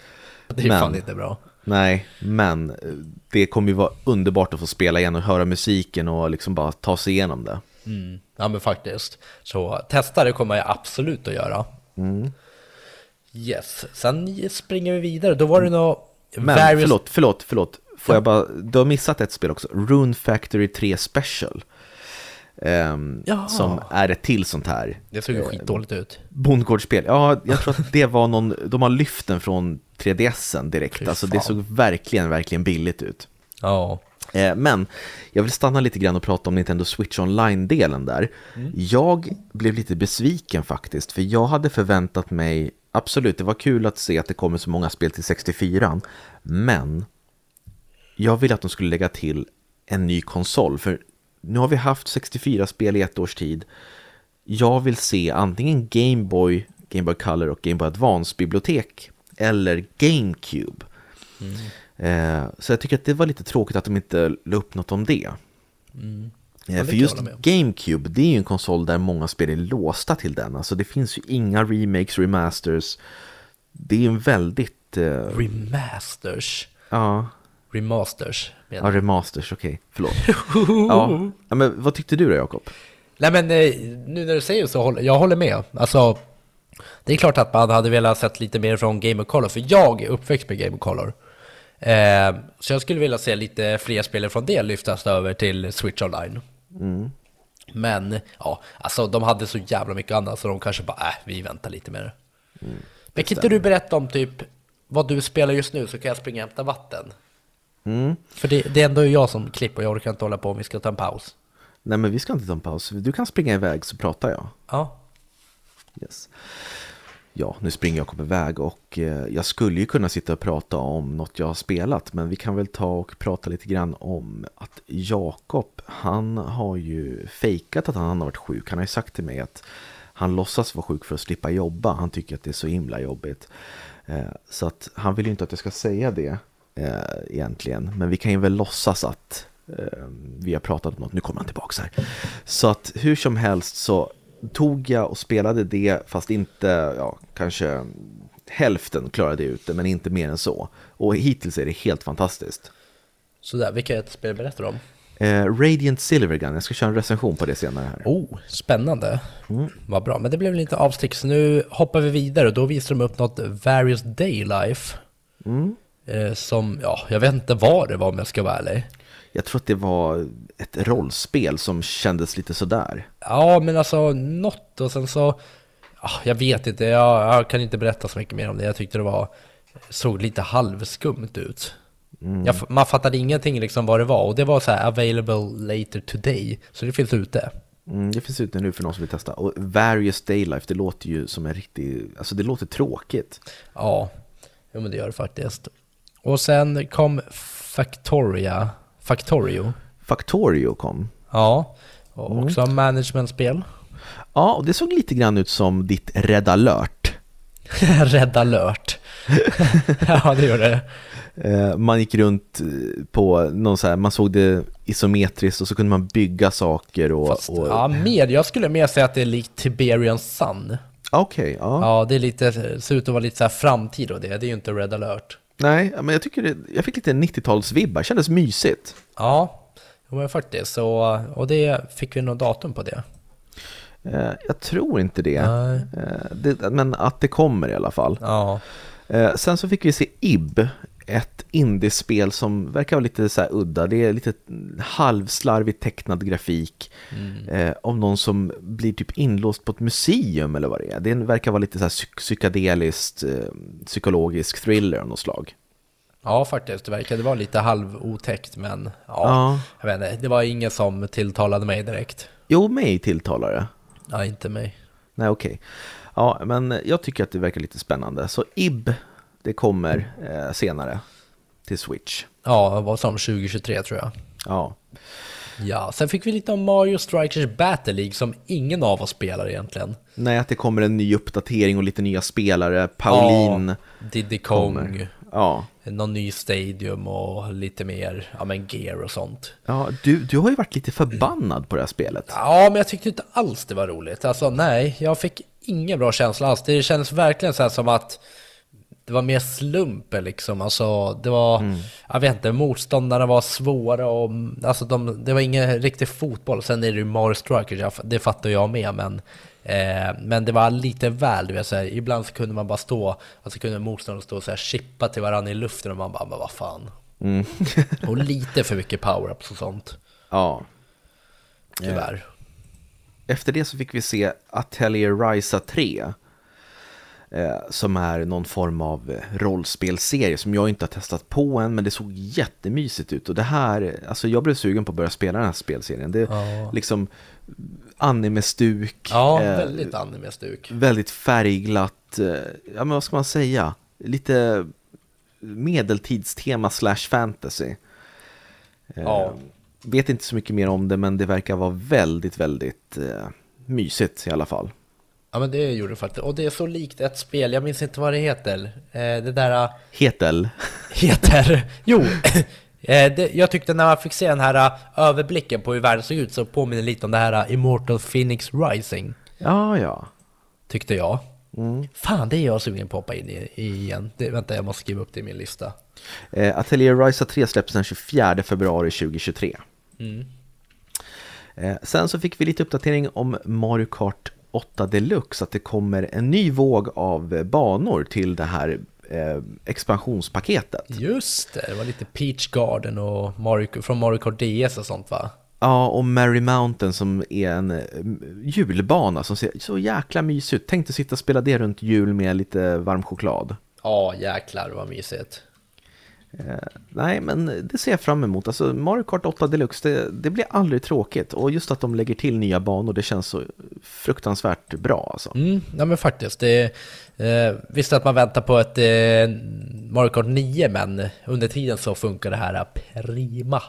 [SPEAKER 2] Det är
[SPEAKER 1] Men-
[SPEAKER 2] fan inte bra.
[SPEAKER 1] Nej, men eh, det kommer ju vara underbart att få spela igen och höra musiken och liksom bara ta sig igenom det.
[SPEAKER 2] Mm. Ja men faktiskt. Så testa det kommer jag absolut att göra.
[SPEAKER 1] Mm.
[SPEAKER 2] Yes, sen springer vi vidare. Då var det något...
[SPEAKER 1] Men
[SPEAKER 2] various-
[SPEAKER 1] förlåt, förlåt, förlåt. Får jag bara, du har missat ett spel också, Rune Factory 3 Special. Ehm,
[SPEAKER 2] Ja.
[SPEAKER 1] Som är ett till sånt här
[SPEAKER 2] Det såg ju skitdåligt ut.
[SPEAKER 1] bondgårdsspel. Ja, jag tror att det var någon, de har lyft den från 3DSen direkt.
[SPEAKER 2] Fy
[SPEAKER 1] Alltså det såg verkligen, verkligen billigt ut.
[SPEAKER 2] Ja.
[SPEAKER 1] Eh, Men jag vill stanna lite grann och prata om Nintendo Switch Online-delen där. Jag blev lite besviken faktiskt, för jag hade förväntat mig, absolut, det var kul att se att det kommer så många spel till 64, men jag ville att de skulle lägga till en ny konsol, för nu har vi haft 64 spel i ett års tid. Jag vill se antingen Game Boy, Game Boy Color och Game Boy Advance-bibliotek, eller GameCube. Eh, så jag tycker att det var lite tråkigt att de inte la upp något om det.
[SPEAKER 2] Mm.
[SPEAKER 1] Eh,
[SPEAKER 2] kan
[SPEAKER 1] för just. GameCube, det är ju en konsol där många spel är låsta till den. Alltså det finns ju inga remakes, remasters. Det är en väldigt... Eh,
[SPEAKER 2] Remasters.
[SPEAKER 1] ja,
[SPEAKER 2] Remasters.
[SPEAKER 1] ja,
[SPEAKER 2] menar
[SPEAKER 1] remasters, okej, förlåt. ja. ja, men vad tyckte du då Jakob?
[SPEAKER 2] Nej men eh, nu när du säger så, håller- jag håller med. Alltså, det är klart att man hade velat sett lite mer från Game of Color, för jag är uppväxt med Game of Color. Eh, så jag skulle vilja se lite fler spelare från det lyftas över till Switch Online. Men, ja, alltså de hade så jävla mycket annat så de kanske bara, äh, vi väntar lite med det. Men kan inte du berätta om typ vad du spelar just nu så kan jag springa och hämta vatten?
[SPEAKER 1] Mm.
[SPEAKER 2] För det, det är ändå jag som klipper jag orkar inte hålla på om vi ska ta en paus.
[SPEAKER 1] Nej men vi ska inte ta en paus, du kan springa iväg så pratar jag.
[SPEAKER 2] Ja,
[SPEAKER 1] Yes. Ja, nu springer Jakob iväg och eh, jag skulle ju kunna sitta och prata om något jag har spelat men vi kan väl ta och prata lite grann om att Jakob, han har ju fejkat att han har varit sjuk. Han har ju sagt till mig att han låtsas vara sjuk för att slippa jobba. Han tycker att det är så himla jobbigt. Eh, så att han vill ju inte att jag ska säga det eh, egentligen. Men vi kan ju väl låtsas att vi har pratat om något. Nu kommer han tillbaka här. Så att hur som helst så tog jag och spelade det fast inte, ja, kanske hälften klarade jag ut det, men inte mer än så. Och hittills är det helt fantastiskt.
[SPEAKER 2] sådär, vilka ett spel berättar du om?
[SPEAKER 1] Eh, Radiant Silvergun, jag ska köra en recension på det senare här.
[SPEAKER 2] Oh, spännande. Vad bra, men det blev lite avstick så nu hoppar vi vidare och då visar de upp något Various Daylife. Eh, som, ja, jag vet inte vad det var om jag ska vara ärlig.
[SPEAKER 1] Jag tror att det var ett rollspel som kändes lite sådär.
[SPEAKER 2] Ja, men alltså något och sen så, ja, jag vet inte, jag, jag kan inte berätta så mycket mer om det. Jag tyckte det var, såg lite halvskumt ut. Jag, f- man fattade ingenting liksom vad det var och det var så här available later today, så det finns ute.
[SPEAKER 1] Mm, det finns ute nu för någon som vill testa. Och Various Daylife, det låter ju som en riktig, alltså det låter tråkigt.
[SPEAKER 2] Ja, jo, men det gör det faktiskt. Och sen kom Factoria, Factorio.
[SPEAKER 1] Factorio kom.
[SPEAKER 2] Ja, och också managementspel.
[SPEAKER 1] Ja, och det såg lite grann ut som ditt Red alert.
[SPEAKER 2] Red alert. ja, det gör det.
[SPEAKER 1] Eh, man gick runt eh, på någon så här, man såg det isometriskt och så kunde man bygga saker och...
[SPEAKER 2] Fast,
[SPEAKER 1] och...
[SPEAKER 2] Ja, mer. Jag skulle mer säga att det är likt Tiberian Sun.
[SPEAKER 1] Okej, okay, ja.
[SPEAKER 2] Ja, det är lite, ser ut att vara lite så här framtid och det. Det är ju inte Red alert.
[SPEAKER 1] Nej, men jag tycker det, jag fick lite 90-talsvibbar, kändes mysigt.
[SPEAKER 2] Ja, men faktiskt. Så, och det fick vi något datum på det.
[SPEAKER 1] Eh, jag tror inte det. Eh, det. Men att det kommer i alla fall.
[SPEAKER 2] Ja.
[SPEAKER 1] Eh, sen så fick vi se IB, ett indiespel som verkar vara lite så här udda. Det är lite halvslarvigt tecknad grafik mm. eh, om någon som blir typ inlåst på ett museum eller vad det är. Det verkar vara lite så här psyk psykedeliskt, eh, psykologisk thriller av något slag.
[SPEAKER 2] Ja, faktiskt. Det verkade vara lite halvotäckt, men ja, ja. jag vet inte. Det var ingen som tilltalade mig direkt.
[SPEAKER 1] Jo, mig tilltalar det.
[SPEAKER 2] Ja, inte mig.
[SPEAKER 1] Nej, okej. Okay. Ja, men jag tycker att det verkar lite spännande. Så IB det kommer eh, senare till Switch.
[SPEAKER 2] Ja, vad som 2023 tror jag.
[SPEAKER 1] Ja.
[SPEAKER 2] Ja, sen fick vi lite om Mario Strikers Battle League som ingen av oss spelar egentligen.
[SPEAKER 1] Nej, att det kommer en ny uppdatering och lite nya spelare. Pauline
[SPEAKER 2] ja, Diddy Kong. Kommer.
[SPEAKER 1] Ja.
[SPEAKER 2] Någon ny stadium och lite mer ja, men gear och sånt.
[SPEAKER 1] Ja, du, du har ju varit lite förbannad på det här spelet.
[SPEAKER 2] Ja, men jag tyckte inte alls det var roligt. Alltså nej, jag fick ingen bra känsla alls. Det kändes verkligen så här som att det var mer slumper liksom. Alltså, det var, mm. jag vet inte, motståndarna var svåra och alltså de, det var ingen riktig fotboll. Sen är det ju Mario Strikers, det fattar jag med, men eh, men det var lite väl, du vet, så här, ibland så kunde man bara stå, alltså kunde motståndarna stå och så här, chippa till varandra i luften och man bara, men vad fan. Mm. och lite för mycket power-ups och sånt.
[SPEAKER 1] Ja.
[SPEAKER 2] Tyvärr.
[SPEAKER 1] Efter det så fick vi se Atelier Risa 3 eh, som är någon form av eh, rollspelserie som jag inte har testat på än, men det såg jättemysigt ut. Och det här, alltså jag blev sugen på att börja spela den här spelserien. Det är ja. liksom anime-stuk.
[SPEAKER 2] Ja, eh, väldigt anime-stuk.
[SPEAKER 1] Väldigt färgglatt, eh, ja men vad ska man säga, lite medeltidstema slash fantasy. Eh, ja. Vet inte så mycket mer om det, men det verkar vara väldigt, väldigt eh, mysigt i alla fall.
[SPEAKER 2] Ja men det gjorde det faktiskt. Och det är så likt ett spel, jag minns inte vad det heter. Eh, det där...
[SPEAKER 1] Hetel.
[SPEAKER 2] Heter. Jo. Eh, jag tyckte när man fick se den här överblicken på hur världen såg ut så påminner lite om det här Immortal Phoenix Rising.
[SPEAKER 1] Ja, ja.
[SPEAKER 2] Tyckte jag. Mm. Fan, det är jag sugen på att hoppa in i, igen. Det, vänta, jag måste skriva upp det i min lista.
[SPEAKER 1] Eh, Atelier Risa 3 släpps den 24 februari 2023. Mm. Eh, sen så fick vi lite uppdatering om Mario Kart 8 Deluxe att det kommer en ny våg av banor till det här eh, expansionspaketet.
[SPEAKER 2] Just det, det var lite Peach Garden och Mario, från Mario Kart DS och sånt va?
[SPEAKER 1] Ja, och Mary Mountain som är en eh, julbana som ser så jäkla mysig ut. Tänk dig sitta och spela det runt jul med lite varm choklad.
[SPEAKER 2] Ja, jäklar vad mysigt.
[SPEAKER 1] Eh, nej, men det ser jag fram emot. Alltså, Mario Kart 8 Deluxe, det, det, blir aldrig tråkigt. Och just att de lägger till nya banor, det känns så fruktansvärt bra. Alltså.
[SPEAKER 2] Mm, ja, men faktiskt. Det, eh, visst att man väntar på ett eh, Mario Kart 9, men under tiden så funkar det här prima.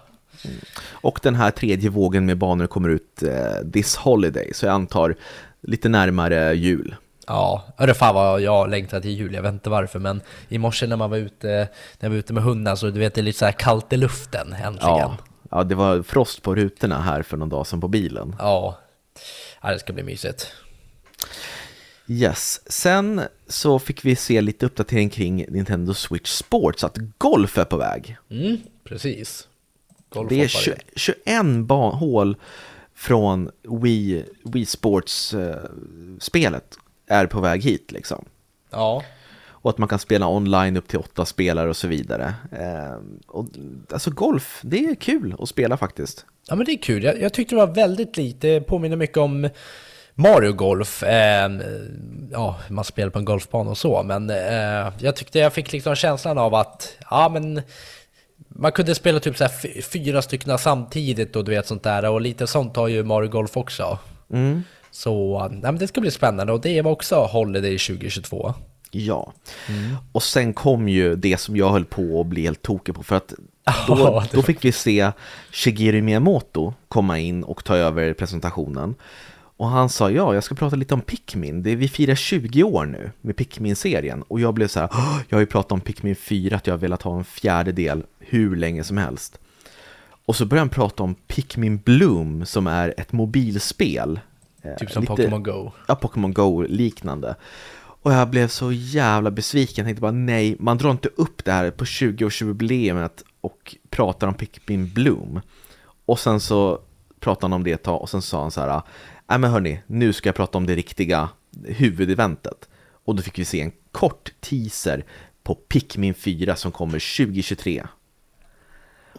[SPEAKER 1] Mm. Och den här tredje vågen med banor kommer ut eh, this holiday, så jag antar lite närmare jul.
[SPEAKER 2] Ja, hörru fan vad jag längtar till jul, jag vet inte varför men i morse när man var ute, när jag var ute med hunden så du vet det är lite så här kallt i luften äntligen.
[SPEAKER 1] Ja, ja det var frost på rutorna här för någon dag sedan på bilen.
[SPEAKER 2] Ja, ja det ska bli mysigt.
[SPEAKER 1] Yes, sen så fick vi se lite uppdatering kring Nintendo Switch Sports, att golf är på väg.
[SPEAKER 2] Mm, precis.
[SPEAKER 1] Golf det är 20, 21 hål från Wii, Wii Sports-spelet är på väg hit liksom.
[SPEAKER 2] Ja.
[SPEAKER 1] Och att man kan spela online upp till åtta spelare och så vidare. Eh, och, alltså golf, det är kul att spela faktiskt.
[SPEAKER 2] Ja men det är kul, jag, jag tyckte det var väldigt lite, påminner mycket om Mario Golf. Eh, ja, man spelar på en golfbana och så, men eh, jag tyckte jag fick liksom känslan av att, ja men man kunde spela typ så här fyra stycken samtidigt och du vet sånt där och lite sånt har ju Mario Golf också.
[SPEAKER 1] Mm.
[SPEAKER 2] Så ja, men det ska bli spännande och det var också Holiday 2022.
[SPEAKER 1] Ja, mm. och sen kom ju det som jag höll på att bli helt tokig på för att då, då fick vi se Shigeru Miyamoto komma in och ta över presentationen. Och han sa ja, jag ska prata lite om Pikmin. Det är, vi firar 20 år nu med Pikmin-serien. Och jag blev så här, "Åh, jag har ju pratat om Pikmin 4, att jag har velat ha en fjärde del hur länge som helst. Och så började han prata om Pikmin Bloom som är ett mobilspel. Eh,
[SPEAKER 2] Typ som
[SPEAKER 1] lite-
[SPEAKER 2] Pokémon Go.
[SPEAKER 1] Ja, Pokémon Go-liknande. Och jag blev så jävla besviken, jag tänkte bara nej, man drar inte upp det här på 20-årsjubileumet och pratar om Pikmin Bloom. Och sen så pratade han om det ett tag och sen sa han så här, nej men hörni, nu ska jag prata om det riktiga huvudeventet. Och då fick vi se en kort teaser på Pikmin 4 som kommer 2023.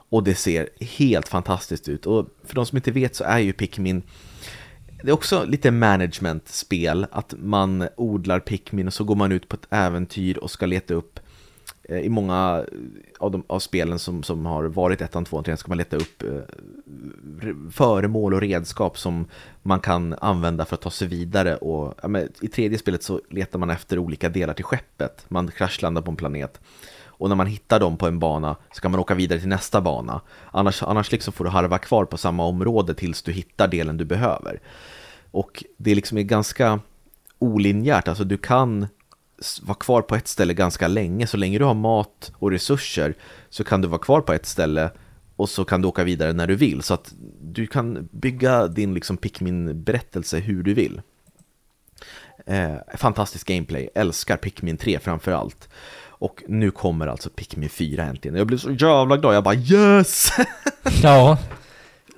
[SPEAKER 1] Och det ser helt fantastiskt ut. Och för de som inte vet så är ju Pikmin det är också lite management-spel, att man odlar Pikmin och så går man ut på ett äventyr och ska leta upp eh, i många av, de, av spelen som, som har varit ettan, tvåan, trean ska man leta upp eh, föremål och redskap som man kan använda för att ta sig vidare och ja, men, i tredje spelet så letar man efter olika delar till skeppet, man kraschlandar på en planet och när man hittar dem på en bana så kan man åka vidare till nästa bana. Annars, annars liksom får du harva kvar på samma område tills du hittar delen du behöver. Och det är liksom är ganska olinjärt, alltså du kan vara kvar på ett ställe ganska länge. Så länge du har mat och resurser så kan du vara kvar på ett ställe och så kan du åka vidare när du vill. Så att du kan bygga din liksom Pikmin-berättelse hur du vill. Eh, fantastisk gameplay, älskar Pikmin 3 framför allt. Och nu kommer alltså Pikmin 4 äntligen. Jag blev så jävla glad, jag bara yes!
[SPEAKER 2] Ja.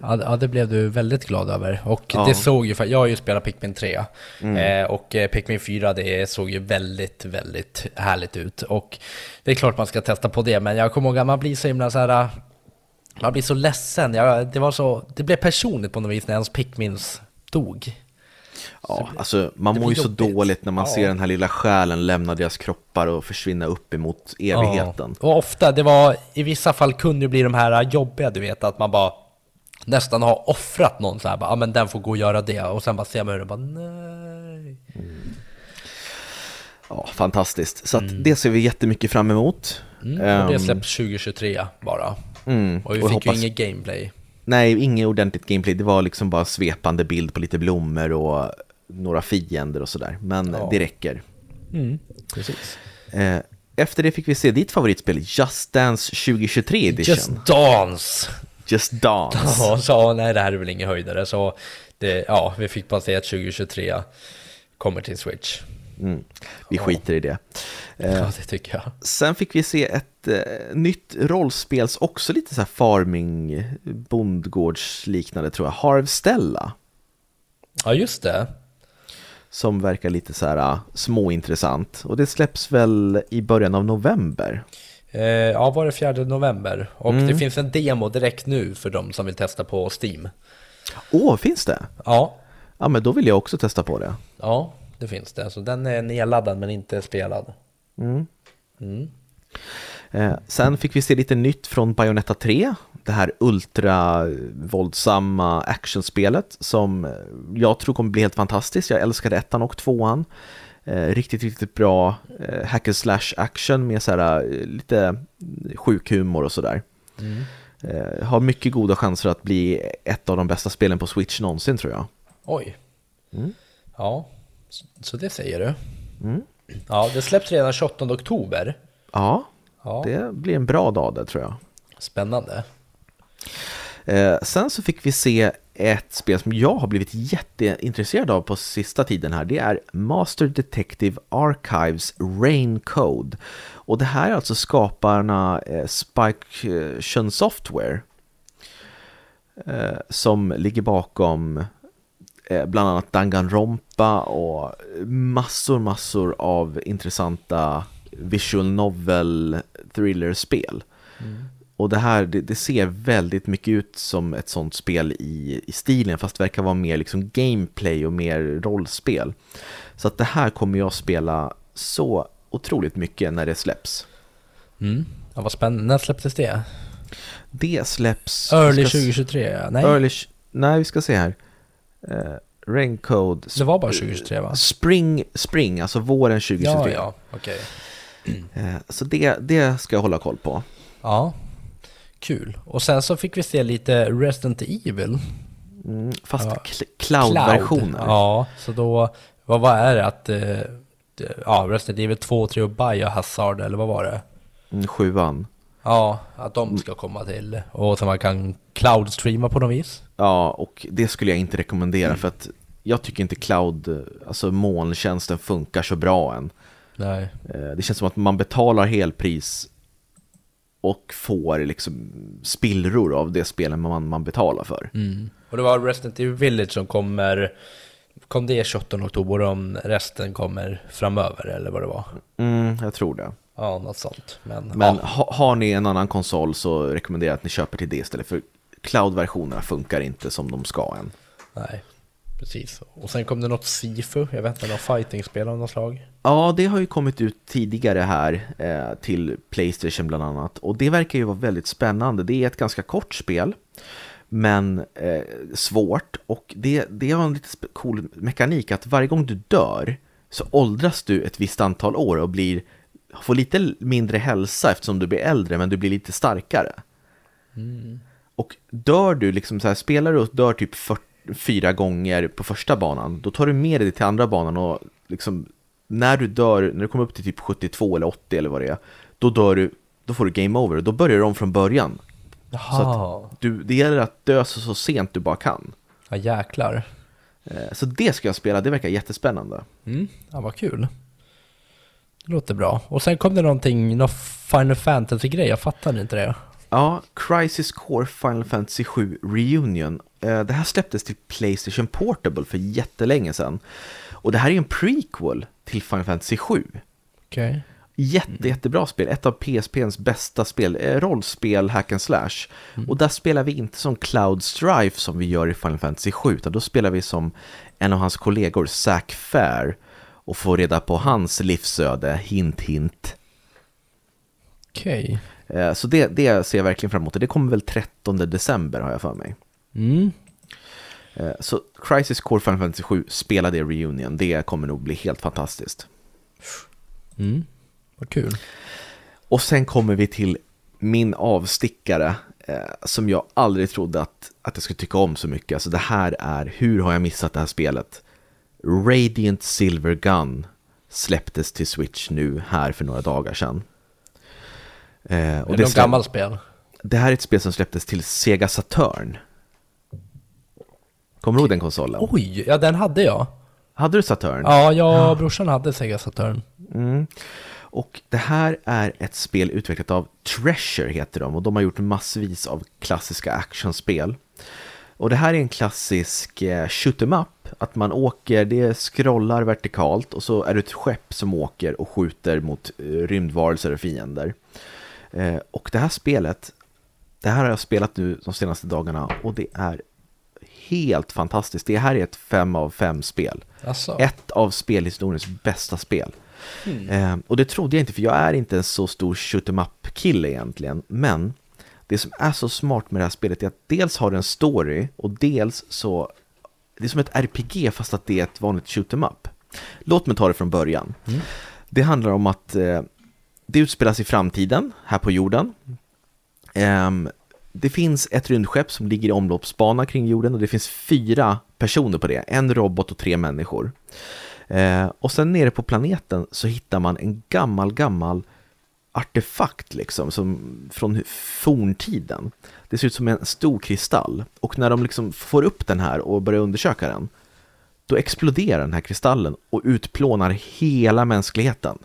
[SPEAKER 2] Ja, det- blev du väldigt glad över. Och
[SPEAKER 1] Ja.
[SPEAKER 2] det såg ju, jag har ju spelat Pikmin 3. Eh, och eh, Pikmin 4, det såg ju väldigt, väldigt härligt ut. Och det är klart man ska testa på det, men jag kommer ihåg att man blir så himla så här... Man blir så ledsen. Jag, det, var så, det blev personligt på något vis när ens Pikmins dog.
[SPEAKER 1] Ja, alltså man mår ju så dåligt när man
[SPEAKER 2] Ja.
[SPEAKER 1] ser den här lilla själen lämna deras kroppar och försvinna upp emot evigheten.
[SPEAKER 2] Ja. Och ofta, det var, i vissa fall kunde det bli de här jobbiga, du vet, att man bara nästan har offrat någon så här, bara, ja men den får gå och göra det, och sen bara ser man hur det bara, nej.
[SPEAKER 1] Ja, fantastiskt. Så att det ser vi jättemycket fram emot.
[SPEAKER 2] Mm, och det
[SPEAKER 1] Ehm,
[SPEAKER 2] släpps 2023 bara.
[SPEAKER 1] mm,
[SPEAKER 2] Och vi
[SPEAKER 1] och
[SPEAKER 2] fick
[SPEAKER 1] hoppas-
[SPEAKER 2] ju inget gameplay.
[SPEAKER 1] Nej, inget ordentligt gameplay. Det var liksom bara svepande bild på lite blommor och några fiender och sådär. Men
[SPEAKER 2] Ja.
[SPEAKER 1] det räcker.
[SPEAKER 2] Precis.
[SPEAKER 1] Eh, Efter det fick vi se ditt favoritspel, Just Dance 2023 edition.
[SPEAKER 2] Just Dance!
[SPEAKER 1] Just Dance.
[SPEAKER 2] Ja, så nej det här är väl ingen höjdare, så det, ja, vi fick bara se att 2023 kommer till Switch.
[SPEAKER 1] Mm. Vi skiter i det. Eh,
[SPEAKER 2] Ja, det tycker jag.
[SPEAKER 1] Sen fick vi se ett eh, nytt rollspels, också lite så här farming, bondgårdsliknande tror jag, Harvstella.
[SPEAKER 2] Ja, just det.
[SPEAKER 1] Som verkar lite så här uh, småintressant. Och det släpps väl i början av november.
[SPEAKER 2] Eh, ja, var det 4 november? Och
[SPEAKER 1] Mm.
[SPEAKER 2] det finns en demo direkt nu för de som vill testa på Steam.
[SPEAKER 1] Åh, finns det?
[SPEAKER 2] Ja,
[SPEAKER 1] Ja, men då vill jag också testa på det.
[SPEAKER 2] ja, det finns det. Så den är nedladdad men inte spelad.
[SPEAKER 1] Mm.
[SPEAKER 2] Mm.
[SPEAKER 1] Eh, sen fick vi se lite nytt från Bayonetta 3, det här ultra våldsamma actionspelet som jag tror kommer bli helt fantastiskt. Jag älskade ettan och tvåan. Eh, riktigt, riktigt bra eh, hack and slash action med så här, eh, lite sjuk humor och sådär.
[SPEAKER 2] Mm.
[SPEAKER 1] Har mycket goda chanser att bli ett av de bästa spelen på Switch någonsin tror jag.
[SPEAKER 2] Oj.
[SPEAKER 1] Mm.
[SPEAKER 2] Ja, så- så det säger du.
[SPEAKER 1] Mm.
[SPEAKER 2] Ja, det släpps redan 28 oktober.
[SPEAKER 1] Ja,
[SPEAKER 2] Ja,
[SPEAKER 1] det blir en bra dag det tror jag.
[SPEAKER 2] spännande.
[SPEAKER 1] Eh, sen så fick vi se ett spel som jag har blivit jätteintresserad av på sista tiden här. Det är Master Detective Archives Rain Code. Och det här är alltså skaparna eh, Spike eh, Software. Eh, som ligger bakom eh, bland annat Danganronpa och massor, massor av intressanta visual novel thriller-spel. Mm. Och det här, det, det ser väldigt mycket ut som ett sånt spel i, i stilen, fast det verkar vara mer liksom gameplay och mer rollspel. Så att det här kommer jag spela så otroligt mycket när det släpps.
[SPEAKER 2] Mm. Ja, vad spännande. När släpptes det?
[SPEAKER 1] Det släpps...
[SPEAKER 2] Early
[SPEAKER 1] ska s-
[SPEAKER 2] 2023? ja. Nej,
[SPEAKER 1] Early, nej, vi ska se här. Uh, Raincode...
[SPEAKER 2] det var bara 2023 va?
[SPEAKER 1] Spring, spring, alltså våren 2023.
[SPEAKER 2] Ja, ja, okej.
[SPEAKER 1] Eh, så det, det ska jag hålla koll på.
[SPEAKER 2] Ja, kul. Och sen så fick vi se lite Resident Evil.
[SPEAKER 1] Mm, fast
[SPEAKER 2] Ja.
[SPEAKER 1] cl- cloud-versioner.
[SPEAKER 2] Ja, så då, vad, vad är det att, eh, ja, Resident Evil 2, 3 och Biohazard, eller vad var det?
[SPEAKER 1] Mm, sjuan.
[SPEAKER 2] Ja, att de ska komma till, och så man kan cloud-streama på något vis.
[SPEAKER 1] Ja, och det skulle jag inte rekommendera för att jag tycker inte cloud, alltså molntjänsten funkar så bra än.
[SPEAKER 2] Nej.
[SPEAKER 1] Eh, Det känns som att man betalar helpris och får liksom spillror av det spelet man, man betalar för.
[SPEAKER 2] Mm. Och det var Resident Evil Village som kommer, kom det 28 oktober om resten kommer framöver, eller vad det var?
[SPEAKER 1] Mm, jag tror det.
[SPEAKER 2] Ja, något sånt. Men,
[SPEAKER 1] Men
[SPEAKER 2] ja.
[SPEAKER 1] ha, har ni en annan konsol så rekommenderar jag att ni köper till det istället för cloud-versionerna funkar inte som de ska än.
[SPEAKER 2] Nej, precis. Och sen kom det något Sifu, jag vet inte, något fightingspel av något slag.
[SPEAKER 1] Ja, det har ju kommit ut tidigare här eh, till Playstation bland annat och det verkar ju vara väldigt spännande. Det är ett ganska kort spel men eh, svårt och det, det har en lite cool mekanik att varje gång du dör så åldras du ett visst antal år och blir, får lite mindre hälsa eftersom du blir äldre men du blir lite starkare. Och dör du, liksom så här, spelar du och dör typ 40, fyra gånger på första banan, då tar du med dig till andra banan och liksom när du dör, när du kommer upp till typ 72 eller 80 eller vad det är, då dör du, då får du game over, då börjar du om från början.
[SPEAKER 2] Jaha,
[SPEAKER 1] Du, det gäller att dö så, så sent du bara kan.
[SPEAKER 2] ja jäklar.
[SPEAKER 1] Eh, Så det ska jag spela, det verkar jättespännande.
[SPEAKER 2] Mm, ja vad kul. Det låter bra. Och sen kom det någonting, någon Final Fantasy-grej, jag fattade inte det.
[SPEAKER 1] Ja, Crisis Core Final Fantasy 7 Reunion. Eh, Det här släpptes till Playstation Portable för jättelänge sedan. Och det här är en prequel till Final Fantasy 7.
[SPEAKER 2] Okej.
[SPEAKER 1] Jätte, jättebra spel, ett av PSPns bästa spel, eh, rollspel, hack and slash. Och där spelar vi inte som Cloud Strife som vi gör i Final Fantasy 7, utan då spelar vi som en av hans kollegor, Zack Fair, och får reda på hans livsöde, hint hint.
[SPEAKER 2] Okej.
[SPEAKER 1] Eh, Så det, det ser jag verkligen fram emot, det kommer väl 13 december har jag för mig.
[SPEAKER 2] Mm.
[SPEAKER 1] Eh, Så Crisis Core Final Fantasy 7, spela det Reunion, det kommer nog bli helt fantastiskt.
[SPEAKER 2] Mm. Vad kul.
[SPEAKER 1] Och sen kommer vi till min avstickare eh, som jag aldrig trodde att, att jag skulle tycka om så mycket. Alltså det här är, hur har jag missat det här spelet? Radiant Silver Gun släpptes till Switch nu här för några dagar sedan. Eh,
[SPEAKER 2] Är
[SPEAKER 1] och
[SPEAKER 2] det något
[SPEAKER 1] släpp-
[SPEAKER 2] gammalt spel?
[SPEAKER 1] det här är ett spel som släpptes till Sega Saturn. Kommer du ihåg den konsolen?
[SPEAKER 2] Oj, ja den hade jag.
[SPEAKER 1] Hade du Saturn?
[SPEAKER 2] Ja, jag och brorsan hade Sega Saturn.
[SPEAKER 1] Mm. Och det här är ett spel utvecklat av Treasure heter de och de har gjort massvis av klassiska actionspel. Och det här är en klassisk eh, shoot 'em up, att man åker, det scrollar vertikalt och så är det ett skepp som åker och skjuter mot eh, rymdvarelser och fiender. Eh, och det här spelet, det här har jag spelat nu de senaste dagarna och det är helt fantastiskt. Det här är ett fem av fem spel.
[SPEAKER 2] Alltså.
[SPEAKER 1] Ett av spelhistoriens bästa spel. Eh, och det trodde jag inte, för jag är inte en så stor shoot em up kille egentligen. Men det som är så smart med det här spelet är att dels har det en story och dels så det är som ett RPG fast att det är ett vanligt shoot em up. Låt mig ta det från början. Det handlar om att eh, det utspelas i framtiden, här på jorden. Ehm, det finns ett rymdskepp som ligger i omloppsbana kring jorden och det finns fyra personer på det, en robot och tre människor. Ehm, och sen nere på planeten så hittar man en gammal, gammal artefakt liksom, som från forntiden. Det ser ut som en stor kristall och när de liksom får upp den här och börjar undersöka den, då exploderar den här kristallen och utplånar hela mänskligheten.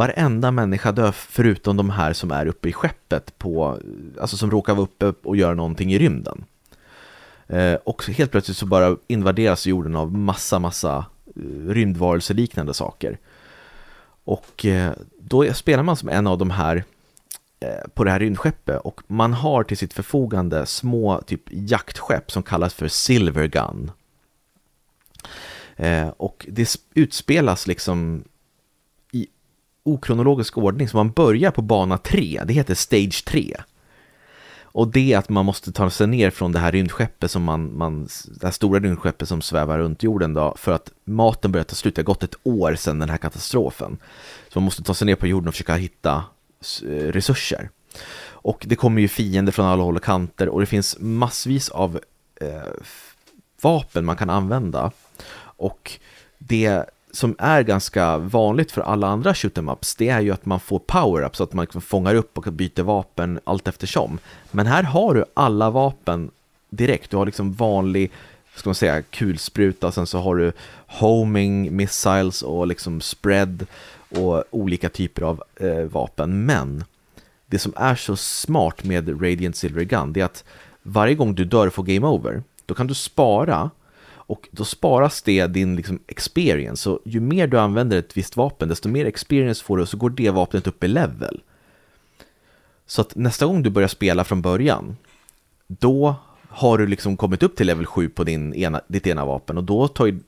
[SPEAKER 1] Varenda människa dör förutom de här som är uppe i skeppet på, alltså som råkar vara uppe och göra någonting i rymden. Eh, och helt plötsligt så bara invaderas jorden av massa, massa rymdvarelser rymdvarelseliknande saker. Och eh, då spelar man som en av de här eh, på det här rymdskeppet och man har till sitt förfogande små typ jaktskepp som kallas för Silver Gun. Eh, och det utspelas liksom okronologisk ordning, så man börjar på bana 3, det heter Stage 3. Och det är att man måste ta sig ner från det här rymdskeppet som man, man det här stora rymdskeppet som svävar runt jorden då, för att maten börjar ta slut. Det har gått ett år sedan den här katastrofen. Så man måste ta sig ner på jorden och försöka hitta eh, resurser. Och det kommer ju fiender från alla håll och kanter och det finns massvis av eh, vapen man kan använda. Och det som är ganska vanligt för alla andra shoot em ups det är ju att man får power-ups, så att man liksom fångar upp och byter vapen allt eftersom. Men här har du alla vapen direkt. Du har liksom vanlig ska man säga, kulspruta, sen så har du homing, missiles och liksom spread och olika typer av eh, vapen. Men det som är så smart med Radiant Silver Gun det är att varje gång du dör och får game over, då kan du spara och då sparas det din liksom, experience. Så ju mer du använder ett visst vapen, desto mer experience får du och så går det vapnet upp i level. Så att nästa gång du börjar spela från början, då har du liksom kommit upp till level 7 på din ena, ditt ena vapen och då tar ju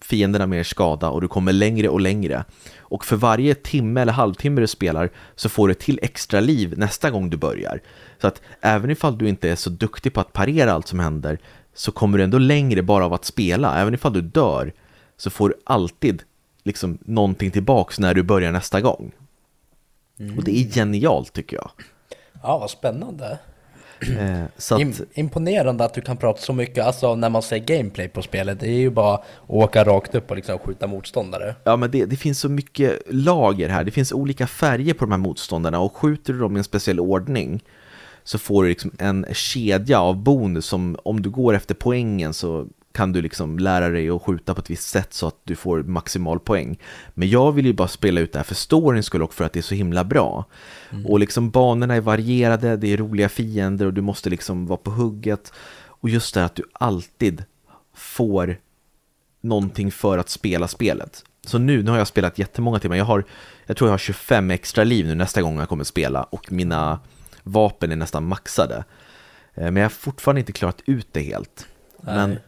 [SPEAKER 1] fienderna mer skada och du kommer längre och längre. Och för varje timme eller halvtimme du spelar så får du till extra liv nästa gång du börjar. Så att även ifall du inte är så duktig på att parera allt som händer så kommer du ändå längre bara av att spela. Även ifall du dör så får du alltid liksom någonting tillbaks när du börjar nästa gång. Mm. Och det är genialt tycker jag.
[SPEAKER 2] Ja, vad spännande. Eh, att... Imponerande att du kan prata så mycket, alltså när man säger gameplay på spelet, det är ju bara att åka rakt upp och liksom skjuta motståndare.
[SPEAKER 1] Ja, men det, det finns så mycket lager här, det finns olika färger på de här motståndarna och skjuter du dem i en speciell ordning så får du liksom en kedja av bonus som om du går efter poängen så kan du liksom lära dig att skjuta på ett visst sätt så att du får maximal poäng. Men jag vill ju bara spela ut det här för storyns skull och för att det är så himla bra. Mm. Och liksom banorna är varierade, det är roliga fiender och du måste liksom vara på hugget. Och just det här att du alltid får någonting för att spela spelet. Så nu, nu har jag spelat jättemånga timmar. Jag, har, jag tror jag har 25 extra liv nu nästa gång jag kommer spela och mina vapen är nästan maxade. Eh, men jag har fortfarande inte klarat ut det helt. Nej. Men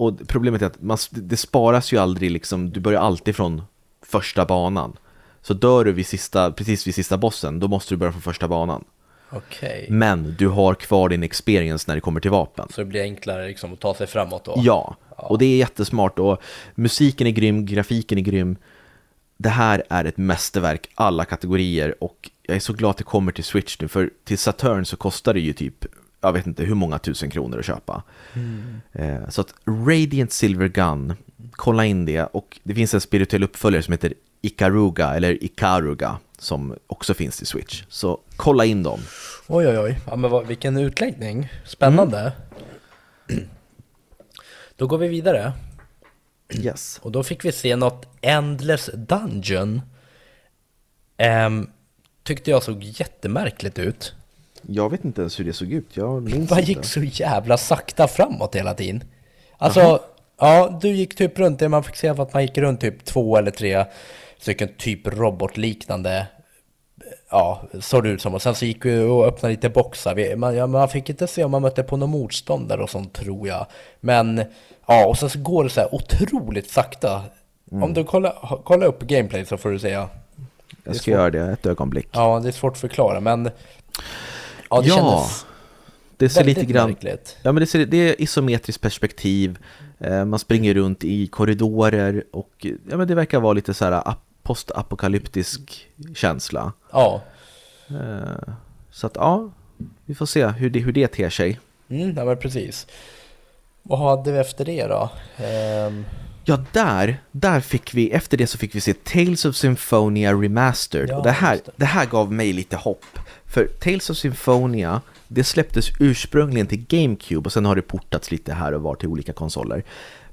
[SPEAKER 1] och problemet är att man, det sparas ju aldrig liksom, du börjar alltid från första banan. Så dör du vid sista, precis vid sista bossen, då måste du börja från första banan.
[SPEAKER 2] Okay.
[SPEAKER 1] Men du har kvar din experience när det kommer till vapen.
[SPEAKER 2] Så det blir enklare liksom att ta sig framåt då?
[SPEAKER 1] Ja, ja. och det är jättesmart och musiken är grym, grafiken är grym. Det här är ett mästerverk, alla kategorier och jag är så glad att det kommer till Switch nu, för till Saturn så kostar det ju typ jag vet inte hur många tusen kronor att köpa. Mm. Eh, så att Radiant Silver Gun, kolla in det. Och det finns en spirituell uppföljare som heter Ikaruga, eller Ikaruga, som också finns i Switch. Så kolla in dem.
[SPEAKER 2] Oj, oj, oj. Ja, men vad, vilken utläggning. Spännande. Mm. Då går vi vidare.
[SPEAKER 1] Yes.
[SPEAKER 2] Och då fick vi se något Endless Dungeon. Um, tyckte jag såg jättemärkligt ut.
[SPEAKER 1] Jag vet inte ens hur det såg ut, jag minns
[SPEAKER 2] Det gick så jävla sakta framåt hela tiden. Alltså, Aha. ja, du gick typ runt det, man fick se att man gick runt typ två eller tre stycken typ robotliknande ja, såg det ut som. Och sen så gick vi och öppnade lite boxar. Man, ja, man fick inte se om man mötte på någon motståndare och sånt tror jag. Men ja, och sen så går det så här otroligt sakta. Mm. Om du kollar, kollar upp gameplay så får du säga.
[SPEAKER 1] Jag ska göra det ett ögonblick.
[SPEAKER 2] Ja, det är svårt att förklara men
[SPEAKER 1] Ja, det ja, kändes det ser lite grann, märkligt. Ja, men det, ser, det är isometriskt perspektiv. Eh, man springer runt i korridorer och ja, men det verkar vara lite så här postapokalyptisk känsla.
[SPEAKER 2] Ja.
[SPEAKER 1] Eh, så att ja, vi får se hur det, hur det ter sig.
[SPEAKER 2] Mm, ja men precis. Vad hade vi efter det då? Um...
[SPEAKER 1] Ja, där, där fick vi, efter det så fick vi se Tales of Symphonia Remastered. Ja, och det här, det. det här gav mig lite hopp. För Tales of Symphonia, det släpptes ursprungligen till GameCube och sen har det portats lite här och var till olika konsoler.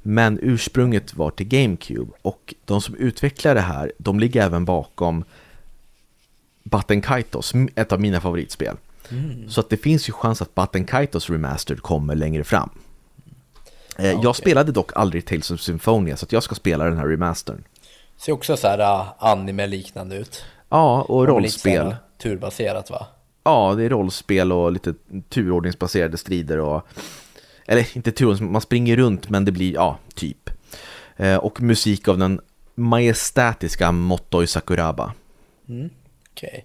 [SPEAKER 1] Men ursprunget var till GameCube och de som utvecklar det här, de ligger även bakom Button Kaitos, ett av mina favoritspel. Mm. Så att det finns ju chans att Button Kaitos Remastered kommer längre fram. Okay. Eh, jag spelade dock aldrig Tales of Symphonia så jag ska spela den här remastern.
[SPEAKER 2] Ser också så här uh, anime-liknande ut.
[SPEAKER 1] Ja, och rollspel
[SPEAKER 2] turbaserat va?
[SPEAKER 1] Ja, det är rollspel och lite turordningsbaserade strider och eller inte turordnings, man springer runt men det blir, ja, typ. Eh, och musik av den majestätiska Motoi Sakuraba.
[SPEAKER 2] Mm, Okej. Okay.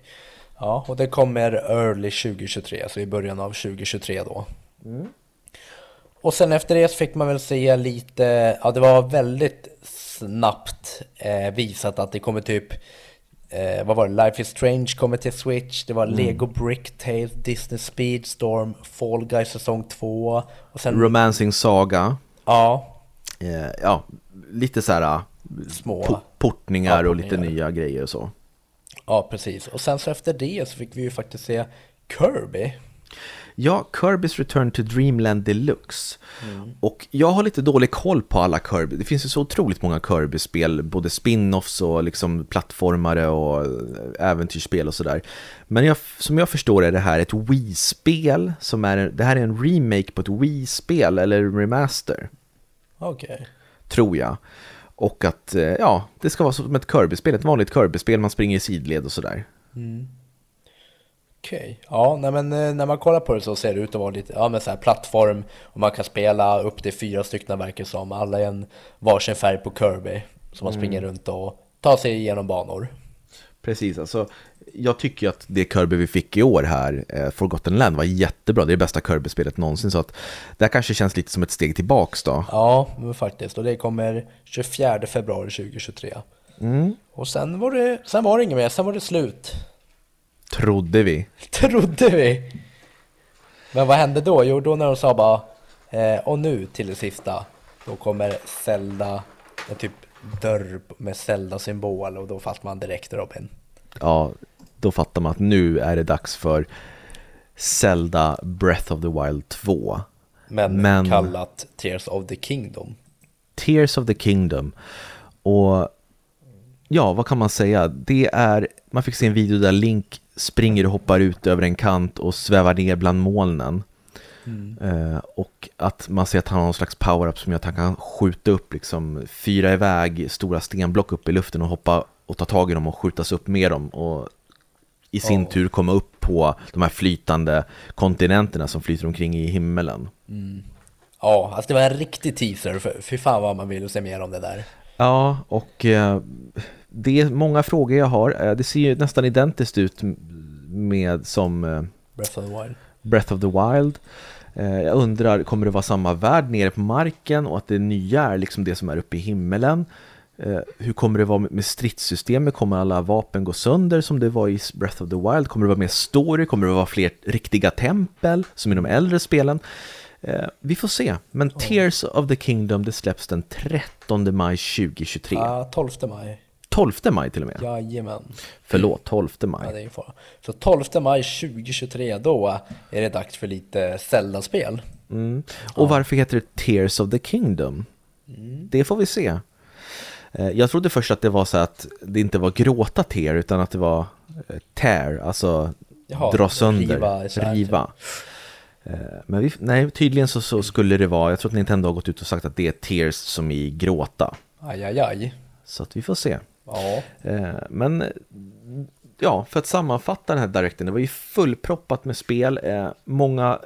[SPEAKER 2] Ja, och det kommer early 2023, alltså i början av 2023 då. Mm. Och sen efter det så fick man väl se lite, ja det var väldigt snabbt eh, visat att det kommer typ eh, vad var det? Life is Strange kommer till Switch, det var
[SPEAKER 1] Mm.
[SPEAKER 2] Lego Bricktale, Disney Speedstorm, Fall Guys säsong 2 och sen,
[SPEAKER 1] Romancing Saga,
[SPEAKER 2] ja,
[SPEAKER 1] eh, ja, lite så här eh,
[SPEAKER 2] små.
[SPEAKER 1] po- portningar
[SPEAKER 2] Ja,
[SPEAKER 1] och lite nya grejer och så.
[SPEAKER 2] Ja, precis. Och sen så efter det så fick vi ju faktiskt se Kirby.
[SPEAKER 1] Ja, Kirby's Return to Dreamland Deluxe. Och jag har lite dålig koll på alla Kirby. Det finns ju så otroligt många Kirby-spel, både spin-offs och liksom plattformare och eh, äventyrsspel och sådär. Men jag, som jag förstår är det här ett Wii-spel, som är, det här är en remake på ett Wii-spel, eller remaster,
[SPEAKER 2] Okej.
[SPEAKER 1] tror jag. Och att, eh, ja, det ska vara som ett Kirby-spel, ett vanligt Kirby-spel, man springer i sidled och sådär.
[SPEAKER 2] Okej. Ja, nej, men eh, när man kollar på det så ser det ut att vara lite, ja men så här plattform och man kan spela upp till fyra stycken verkar som, alla i en varsin färg på Kirby. Så man springer runt och tar sig igenom banor.
[SPEAKER 1] Precis, alltså jag tycker att det Kirby vi fick i år här, eh, Forgotten Land, var jättebra. Det är det bästa Kirby-spelet någonsin, så att det här kanske känns lite som ett steg tillbaks då.
[SPEAKER 2] Ja, men faktiskt. Och det kommer 24 februari 2023. Och sen var, det, sen var det inget mer, sen var det slut.
[SPEAKER 1] Trodde vi.
[SPEAKER 2] Trodde vi! Men vad hände då? Jo, då när de sa bara eh, Och nu till det sista Då kommer Zelda En typ dörr med Zelda-symbol och då fattar man direkt Robin
[SPEAKER 1] Ja, då fattar man att nu är det dags för Zelda Breath of the Wild 2.
[SPEAKER 2] Men,
[SPEAKER 1] Men-
[SPEAKER 2] kallat Tears of the Kingdom
[SPEAKER 1] Tears of the Kingdom. Och ja, vad kan man säga? Det är, man fick se en video där Link springer och hoppar ut över en kant och svävar ner bland molnen. Eh, och att man ser att han har någon slags power-up som gör att han kan skjuta upp, liksom fyra iväg stora stenblock upp i luften och hoppa och ta tag i dem och skjutas upp med dem och i sin
[SPEAKER 2] Ja.
[SPEAKER 1] tur komma upp på de här flytande kontinenterna som flyter omkring i himmelen.
[SPEAKER 2] Ja, alltså det var en riktig teaser för, fy fan vad man vill se mer om det där
[SPEAKER 1] Ja, och eh, det är många frågor jag har. Eh, det ser ju nästan identiskt ut med som eh,
[SPEAKER 2] Breath of the Wild
[SPEAKER 1] Breath of the Wild. Eh, jag undrar, kommer det vara samma värld nere på marken och att det nya är liksom det som är uppe i himmelen? Hur kommer det vara med- stridssystemet? Kommer alla vapen gå sönder som det var i Breath of the Wild? Kommer det vara mer story? Kommer det vara fler riktiga tempel som i de äldre spelen? Vi får se, men Tears of the Kingdom det släpps den 13 maj 2023.
[SPEAKER 2] Ja, 12 maj
[SPEAKER 1] 12 maj till och med.
[SPEAKER 2] Jajamän
[SPEAKER 1] Förlåt, 12
[SPEAKER 2] Ja,
[SPEAKER 1] maj.
[SPEAKER 2] det är fara. Så 12 maj 2023, då är det dags för lite Zelda-spel.
[SPEAKER 1] Mm. Och varför heter det Tears of the Kingdom? Det får vi se. Eh, Jag trodde först att det var så att det inte var gråta tear utan att det var eh, tear, alltså
[SPEAKER 2] Jaha,
[SPEAKER 1] dra sönder,
[SPEAKER 2] riva
[SPEAKER 1] riva. Eh, Men vi, nej, tydligen så, så skulle det vara, jag tror att Nintendo har gått ut och sagt att det är tears som i gråta.
[SPEAKER 2] Aj, aj, aj.
[SPEAKER 1] Så att vi får se.
[SPEAKER 2] Ja,
[SPEAKER 1] Eh, Men ja, för att sammanfatta den här direkten, det var ju fullproppat med spel. Eh, Många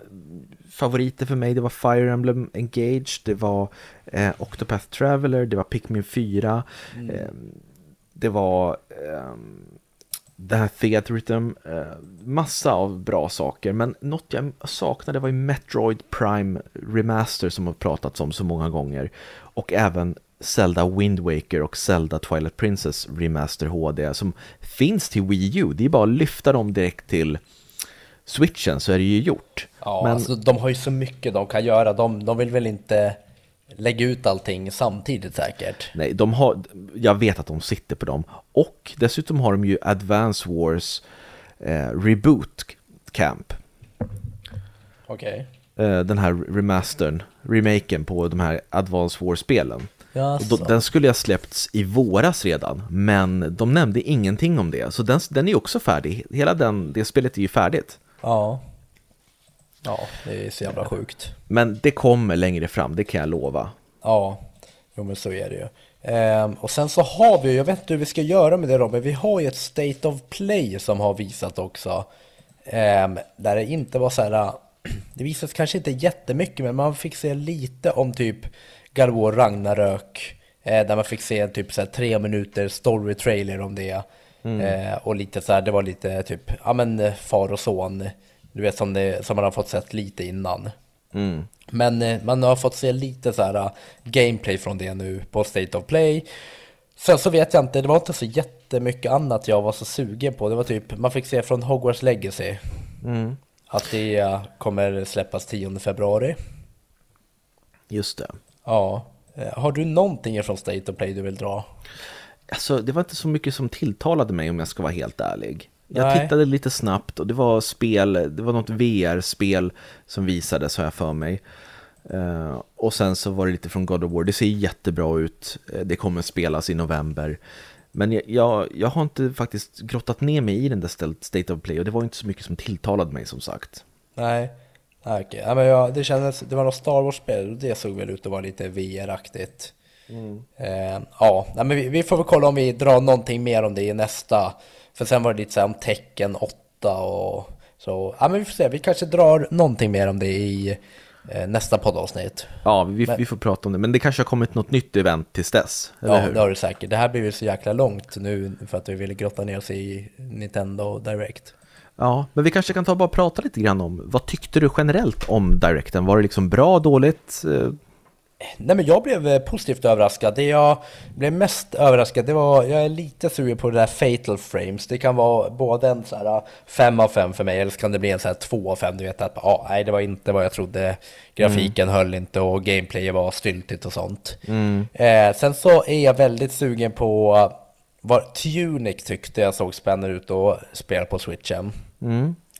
[SPEAKER 1] favoriter för mig, det var Fire Emblem Engage, det var eh, Octopath Traveler, det var Pikmin 4, eh, det var det här Theater Rhythm, eh, massa av bra saker. Men något jag saknade var ju Metroid Prime Remaster som har pratats om så många gånger. Och även Zelda Wind Waker och Zelda Twilight Princess Remaster HD som finns till Wii U. Det är bara att lyfta dem direkt till Switchen så är det ju gjort.
[SPEAKER 2] ja
[SPEAKER 1] Men
[SPEAKER 2] alltså, de har ju så mycket de kan göra. De, de vill väl inte lägga ut allting samtidigt säkert.
[SPEAKER 1] nej, de har, jag vet att de sitter på dem. Och dessutom har de ju Advance Wars eh, Reboot Camp.
[SPEAKER 2] Okej.
[SPEAKER 1] eh, den här remastern, remaken på de här Advance Wars-spelen. Då, den skulle ha släppts i våras redan, men de nämnde ingenting om det. Så den, den är också färdig. Hela den, det spelet är ju färdigt.
[SPEAKER 2] ja. Ja, det är så jävla sjukt.
[SPEAKER 1] Men det kommer längre fram, det kan jag lova.
[SPEAKER 2] Ja, jo men så är det ju. Ehm, och sen så har vi, jag vet inte hur vi ska göra med det Robin, vi har ju ett State of Play som har visat också. Ehm, där det inte var så här, det visades kanske inte jättemycket men man fick se lite om typ God War Ragnarök. Eh, där man fick se typ så här tre minuter story trailer om det. Eh, och lite så här, det var lite typ, ja men eh, far och son. Du vet som, det, som man har fått sett lite innan. Men eh, man har fått se lite så här uh, gameplay från det nu på State of Play. Sen så vet jag inte, det var inte så jättemycket annat jag var så sugen på. Det var typ, man fick se från Hogwarts Legacy
[SPEAKER 1] Mm.
[SPEAKER 2] att det kommer släppas 10 februari.
[SPEAKER 1] Just det.
[SPEAKER 2] Ja. Eh, Har du någonting från State of Play du vill dra?
[SPEAKER 1] Alltså, det var inte så mycket som tilltalade mig om jag ska vara helt ärlig. Jag
[SPEAKER 2] Nej.
[SPEAKER 1] tittade lite snabbt och det var spel, det var något VR-spel som visades har jag för mig. Eh, och sen så var det lite från God of War, det ser jättebra ut, Eh, det kommer spelas i november. Men jag, jag, jag har inte faktiskt grottat ner mig i den där State of Play och det var inte så mycket som tilltalade mig som sagt.
[SPEAKER 2] Nej. Nej, Okej, ja, men jag, det kändes, det var något Star Wars-spel och det såg väl ut att vara lite VR-aktigt. Eh, ja, men vi, vi får väl kolla om vi drar någonting mer om det i nästa. För sen var det lite så här om tecken 8 och så. Ja, men vi får se, vi kanske drar någonting mer om det i eh, nästa poddavsnitt.
[SPEAKER 1] Ja, vi,
[SPEAKER 2] Men-
[SPEAKER 1] vi får prata om det, men det kanske har kommit något nytt event tills dess, eller
[SPEAKER 2] Ja,
[SPEAKER 1] hur?
[SPEAKER 2] det har du säkert. Det här blir ju så jäkla långt nu för att vi ville grotta ner oss i Nintendo Direct.
[SPEAKER 1] Ja, men vi kanske kan ta och bara prata lite grann om, vad tyckte du generellt om Directen? Var det liksom bra, dåligt? Eh,
[SPEAKER 2] Nej men jag blev eh, positivt överraskad. Det jag blev mest överraskad, det var, jag är lite sugen på det där Fatal Frames. Det kan vara både en så här 5 av 5 för mig, eller så kan det bli en så här 2 av 5. Du vet att, ja, nej det var inte vad jag trodde. Grafiken höll inte och gameplay var styltigt och sånt. Eh, sen så är jag väldigt sugen på eh, vad Tunic tyckte jag såg spännande ut och spela på switchen.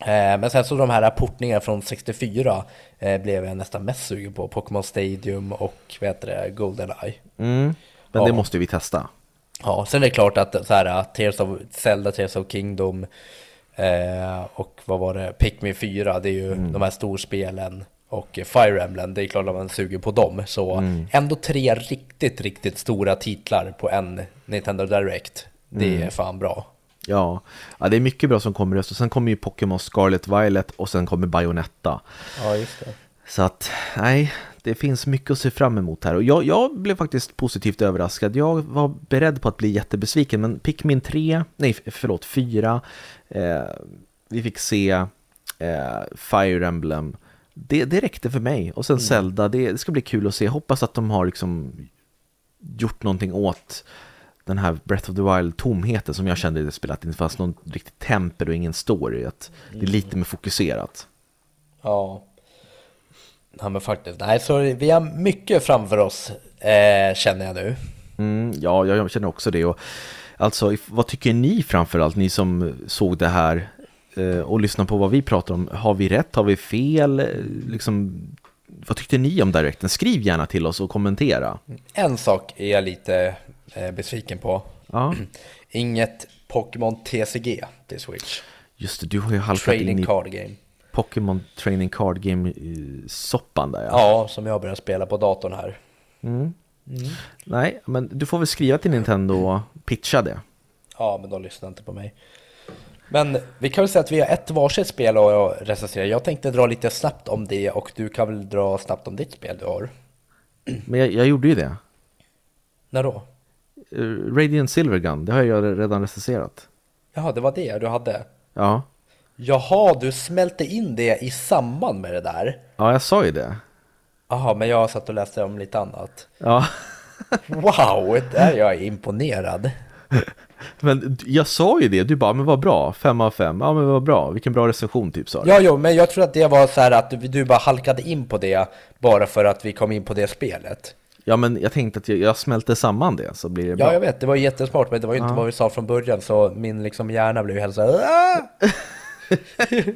[SPEAKER 2] Eh, Men sen så de här portningarna från 64 eh, blev jag nästan mest sugen på. Pokémon Stadium och vad heter det, Goldeneye.
[SPEAKER 1] Mm, men
[SPEAKER 2] Ja.
[SPEAKER 1] det måste vi testa.
[SPEAKER 2] Ja, sen är det klart att så här, Tears of Zelda, Tears of Kingdom eh, och vad var det, Pikmin 4, det är ju de här storspelen och Fire Emblem, det är klart att man är sugen på dem. Så ändå tre riktigt, riktigt stora titlar på en Nintendo Direct. Det är fan bra.
[SPEAKER 1] Ja. ja, det är mycket bra som kommer just och sen kommer ju Pokémon Scarlet Violet och sen kommer Bayonetta.
[SPEAKER 2] Ja, just det.
[SPEAKER 1] Så att, nej, det finns mycket att se fram emot här. Och jag, jag blev faktiskt positivt överraskad. Jag var beredd på att bli jättebesviken, men Pikmin 3, nej förlåt, 4, eh, vi fick se eh, Fire Emblem. Det, det räckte för mig. Och sen Zelda, det, det ska bli kul att se. Hoppas att de har liksom gjort någonting åt den här Breath of the Wild-tomheten som jag kände i det spelet. Att det inte fanns någon riktigt tempel och ingen story. Att det är lite mer fokuserat.
[SPEAKER 2] Ja. Ja men faktiskt. Nej, så vi har mycket framför oss eh, känner jag nu.
[SPEAKER 1] Mm, ja, jag känner också det. Och, alltså, vad tycker ni framförallt, ni som såg det här eh, och lyssnar på vad vi pratar om? Har vi rätt? Har vi fel? Eh, Liksom, vad tyckte ni om Directen? Skriv gärna till oss och kommentera.
[SPEAKER 2] En sak är jag lite besviken på.
[SPEAKER 1] Ja,
[SPEAKER 2] Inget Pokémon TCG till Switch.
[SPEAKER 1] just det, du har ju halkat in
[SPEAKER 2] Trading
[SPEAKER 1] i
[SPEAKER 2] Card Game.
[SPEAKER 1] Pokémon Training Card Game-soppan där ja.
[SPEAKER 2] Ja, som jag börjar spela på datorn här.
[SPEAKER 1] Nej, men du får väl skriva till Nintendo och pitcha det.
[SPEAKER 2] Ja, men de lyssnar inte på mig. Men vi kan väl säga att vi har ett varsitt spel att recensera. Jag tänkte dra lite snabbt om det och du kan väl dra snabbt om ditt spel du har.
[SPEAKER 1] Men jag, jag gjorde ju det.
[SPEAKER 2] När då?
[SPEAKER 1] Eh, Radiant Silvergun, det har jag redan recenserat.
[SPEAKER 2] Jaha, det var det du hade?
[SPEAKER 1] Ja,
[SPEAKER 2] Jaha, du smälte in det i samband med det där?
[SPEAKER 1] ja jag sa ju det.
[SPEAKER 2] Jaha, men jag satt och läste om lite annat.
[SPEAKER 1] Ja,
[SPEAKER 2] Wow, där är jag imponerad.
[SPEAKER 1] men jag sa ju det, du bara, men vad bra, fem av fem, ja men vad bra, vilken bra recension typ sa du.
[SPEAKER 2] Ja, jo, men jag tror att det var så här att du, du bara halkade in på det bara för att vi kom in på det spelet.
[SPEAKER 1] Ja men jag tänkte att jag, jag smälte samman det så blir det bra.
[SPEAKER 2] Ja, jag vet, det var jättesmart, men det var ju inte vad vi sa från början, så min liksom hjärna blev ju helt så här!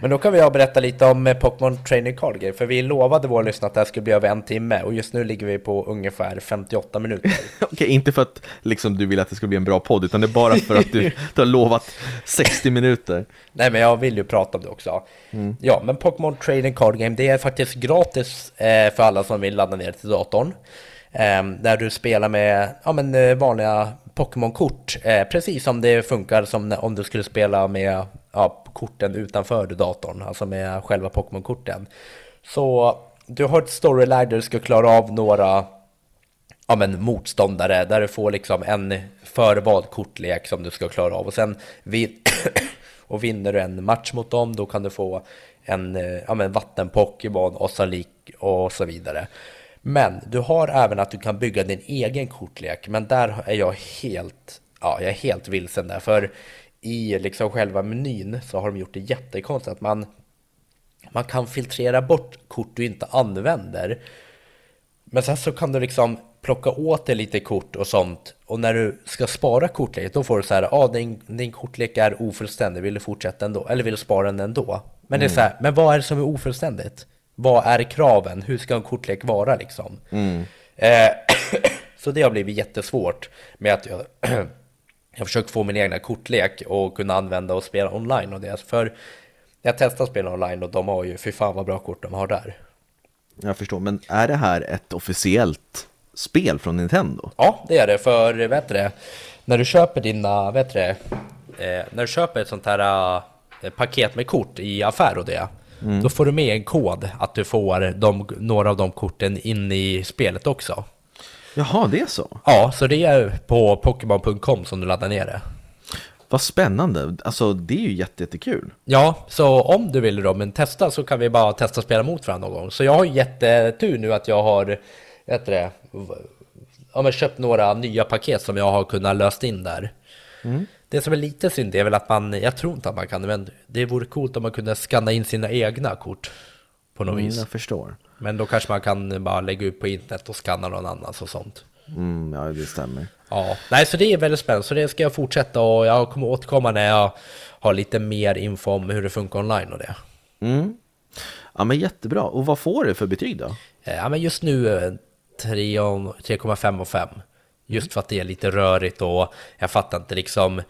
[SPEAKER 2] Men då kan vi berätta lite om eh, Pokémon Training Card Game, för vi lovade våra lyssnare att det här skulle bli över en timme, och just nu ligger vi på ungefär 58 minuter.
[SPEAKER 1] Okej, inte för att liksom, du vill att det ska bli en bra podd, utan det är bara för att du, du har lovat 60 minuter.
[SPEAKER 2] Nej men jag vill ju prata om det också. Ja, men Pokémon Trading Card Game, det är faktiskt gratis eh, för alla som vill ladda ner det till datorn. Eh, där du spelar med ja, men, eh, vanliga Pokémon-kort, eh, precis som det funkar som om du skulle spela med ja, korten utanför datorn, alltså med själva Pokémon-korten. Så du har ett storyline där du ska klara av några ja, men motståndare där du får liksom en förvald kortlek som du ska klara av och sen vin och vinner du en match mot dem då kan du få en eh, ja, men vatten-Pokémon och så, lik och så vidare. Men du har även att du kan bygga din egen kortlek, men där är jag helt, ja, jag är helt vilsen där. För i liksom själva menyn så har de gjort det jättekonstigt att man, man kan filtrera bort kort du inte använder. Men sen så kan du liksom plocka åt dig lite kort och sånt och när du ska spara kortlek då får du så här, ja ah, din, din kortlek är ofullständig, vill du fortsätta ändå? Eller vill du spara den ändå? Men mm. det är så här, men vad är det som är ofullständigt? Vad är kraven? Hur ska en kortlek vara liksom? Mm. Eh, så det har blivit jättesvårt med att jag, jag försöker få min egna kortlek och kunna använda och spela online och det. För jag testar spela online och de har ju, fy fan vad bra kort de har där.
[SPEAKER 1] Jag förstår, men är det här ett officiellt spel från Nintendo?
[SPEAKER 2] Ja, det är det, för vet du när du köper dina, vet du eh, när du köper ett sånt här eh, paket med kort i affär och det, mm. då får du med en kod att du får de, några av de korten in i spelet också.
[SPEAKER 1] Jaha, det är så?
[SPEAKER 2] Ja, så det är på Pokémon.com som du laddar ner det.
[SPEAKER 1] Vad spännande, alltså det är ju jättekul.
[SPEAKER 2] Ja, så om du vill då, men testa så kan vi bara testa spela mot varandra någon gång. Så jag har jättetur nu att jag har, vet det, ja, men köpt några nya paket som jag har kunnat löst in där. Mm. Det som är lite synd är väl att man, jag tror inte att man kan, men det vore coolt om man kunde skanna in sina egna kort på något mm, vis.
[SPEAKER 1] Jag förstår.
[SPEAKER 2] Men då kanske man kan bara lägga ut på internet och skanna någon annans och sånt.
[SPEAKER 1] Mm, ja, det stämmer.
[SPEAKER 2] Ja, nej, så det är väldigt spännande. Så det ska jag fortsätta och jag kommer återkomma när jag har lite mer info om hur det funkar online och det.
[SPEAKER 1] Mm. Ja, men jättebra. Och vad får du för betyg då?
[SPEAKER 2] Eh, ja, men just nu 3,5 eh, och 5. Just för att det är lite rörigt och jag fattar inte liksom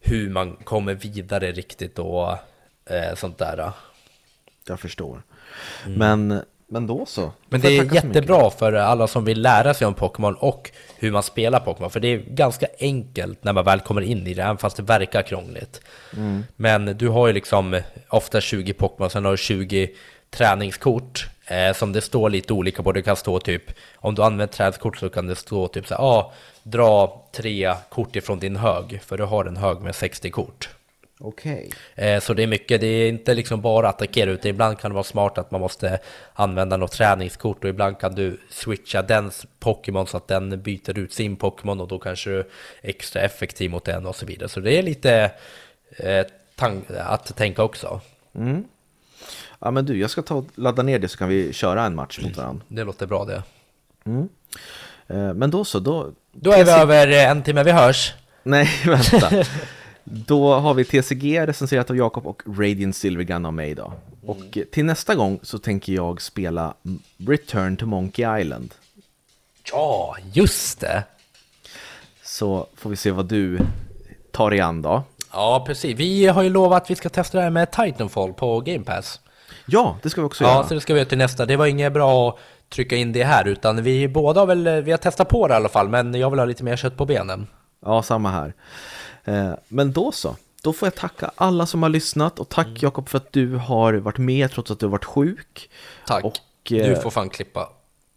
[SPEAKER 2] hur man kommer vidare riktigt och eh, sånt där.
[SPEAKER 1] Jag förstår. Mm. Men men då så.
[SPEAKER 2] Men det är jättebra för alla som vill lära sig om Pokémon och hur man spelar Pokémon. För det är ganska enkelt när man väl kommer in i det, även fast det verkar krångligt. Mm. Men du har ju liksom ofta 20 Pokémon, sen har du 20 träningskort eh, som det står lite olika på. Det kan stå typ, om du använder träningskort så kan det stå typ så här, ah, dra tre kort ifrån din hög, för du har en hög med 60 kort.
[SPEAKER 1] Okej.
[SPEAKER 2] Okay. Eh, så det är mycket, det är inte liksom bara attackera utan ibland kan det vara smart att man måste använda något träningskort och ibland kan du switcha den Pokémon så att den byter ut sin Pokémon och då kanske du är extra effektiv mot den och så vidare. Så det är lite eh, att tänka också.
[SPEAKER 1] Mm. Ja men du, jag ska ta och ladda ner det så kan vi köra en match mot varandra.
[SPEAKER 2] Det låter bra det.
[SPEAKER 1] Mm. Eh, men då så, då...
[SPEAKER 2] Då är vi över en timme, vi hörs.
[SPEAKER 1] Nej, vänta. Då har vi TCG recenserat av Jakob och Radiant Silvergun av mig. Mm. Och till nästa gång så tänker jag spela Return to Monkey Island.
[SPEAKER 2] Ja, just det!
[SPEAKER 1] Så får vi se vad du tar i an då.
[SPEAKER 2] Ja, precis. Vi har ju lovat att vi ska testa det här med Titanfall på Game Pass.
[SPEAKER 1] Ja, det ska vi också
[SPEAKER 2] ja,
[SPEAKER 1] göra.
[SPEAKER 2] Ja, så det ska vi göra till nästa. Det var inget bra att trycka in det här, utan vi båda har väl, vi har testat på det i alla fall, men jag vill ha lite mer kött på benen.
[SPEAKER 1] Ja, samma här. Eh, men då så. Då får jag tacka alla som har lyssnat och tack mm. Jakob för att du har varit med trots att du har varit sjuk.
[SPEAKER 2] Tack. Och, du eh, får fan klippa.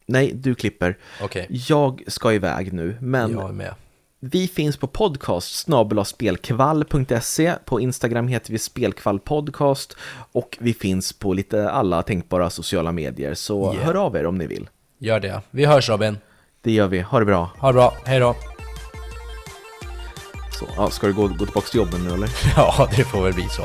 [SPEAKER 1] Nej, du klipper.
[SPEAKER 2] Okay.
[SPEAKER 1] Jag ska iväg nu, men
[SPEAKER 2] jag är med.
[SPEAKER 1] vi finns på podcast snabelaspelkvall.se På Instagram heter vi spelkvallpodcast och vi finns på lite alla tänkbara sociala medier. Så yeah. hör av er om ni vill.
[SPEAKER 2] Gör det. Vi hörs Robin.
[SPEAKER 1] Det gör vi. Ha det bra.
[SPEAKER 2] Ha det bra. Hej då.
[SPEAKER 1] Så, ja, ska du gå, gå tillbaka till jobbet nu eller?
[SPEAKER 2] Ja, det får väl bli så.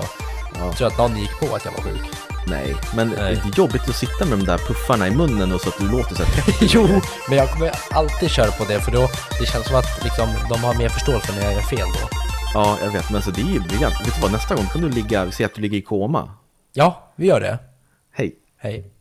[SPEAKER 2] Ja. Jag tror att någon gick på att jag var sjuk.
[SPEAKER 1] Nej, men Nej. det är jobbigt att sitta med de där puffarna i munnen och så att du låter så här
[SPEAKER 2] Jo, men jag kommer alltid köra på det för då det känns som att liksom, de har mer förståelse när jag gör fel då.
[SPEAKER 1] Ja, jag vet, men så det är ju Vet du vad, nästa gång kan du ligga, säg att du ligger i koma.
[SPEAKER 2] Ja, vi gör det.
[SPEAKER 1] Hej.
[SPEAKER 2] Hej.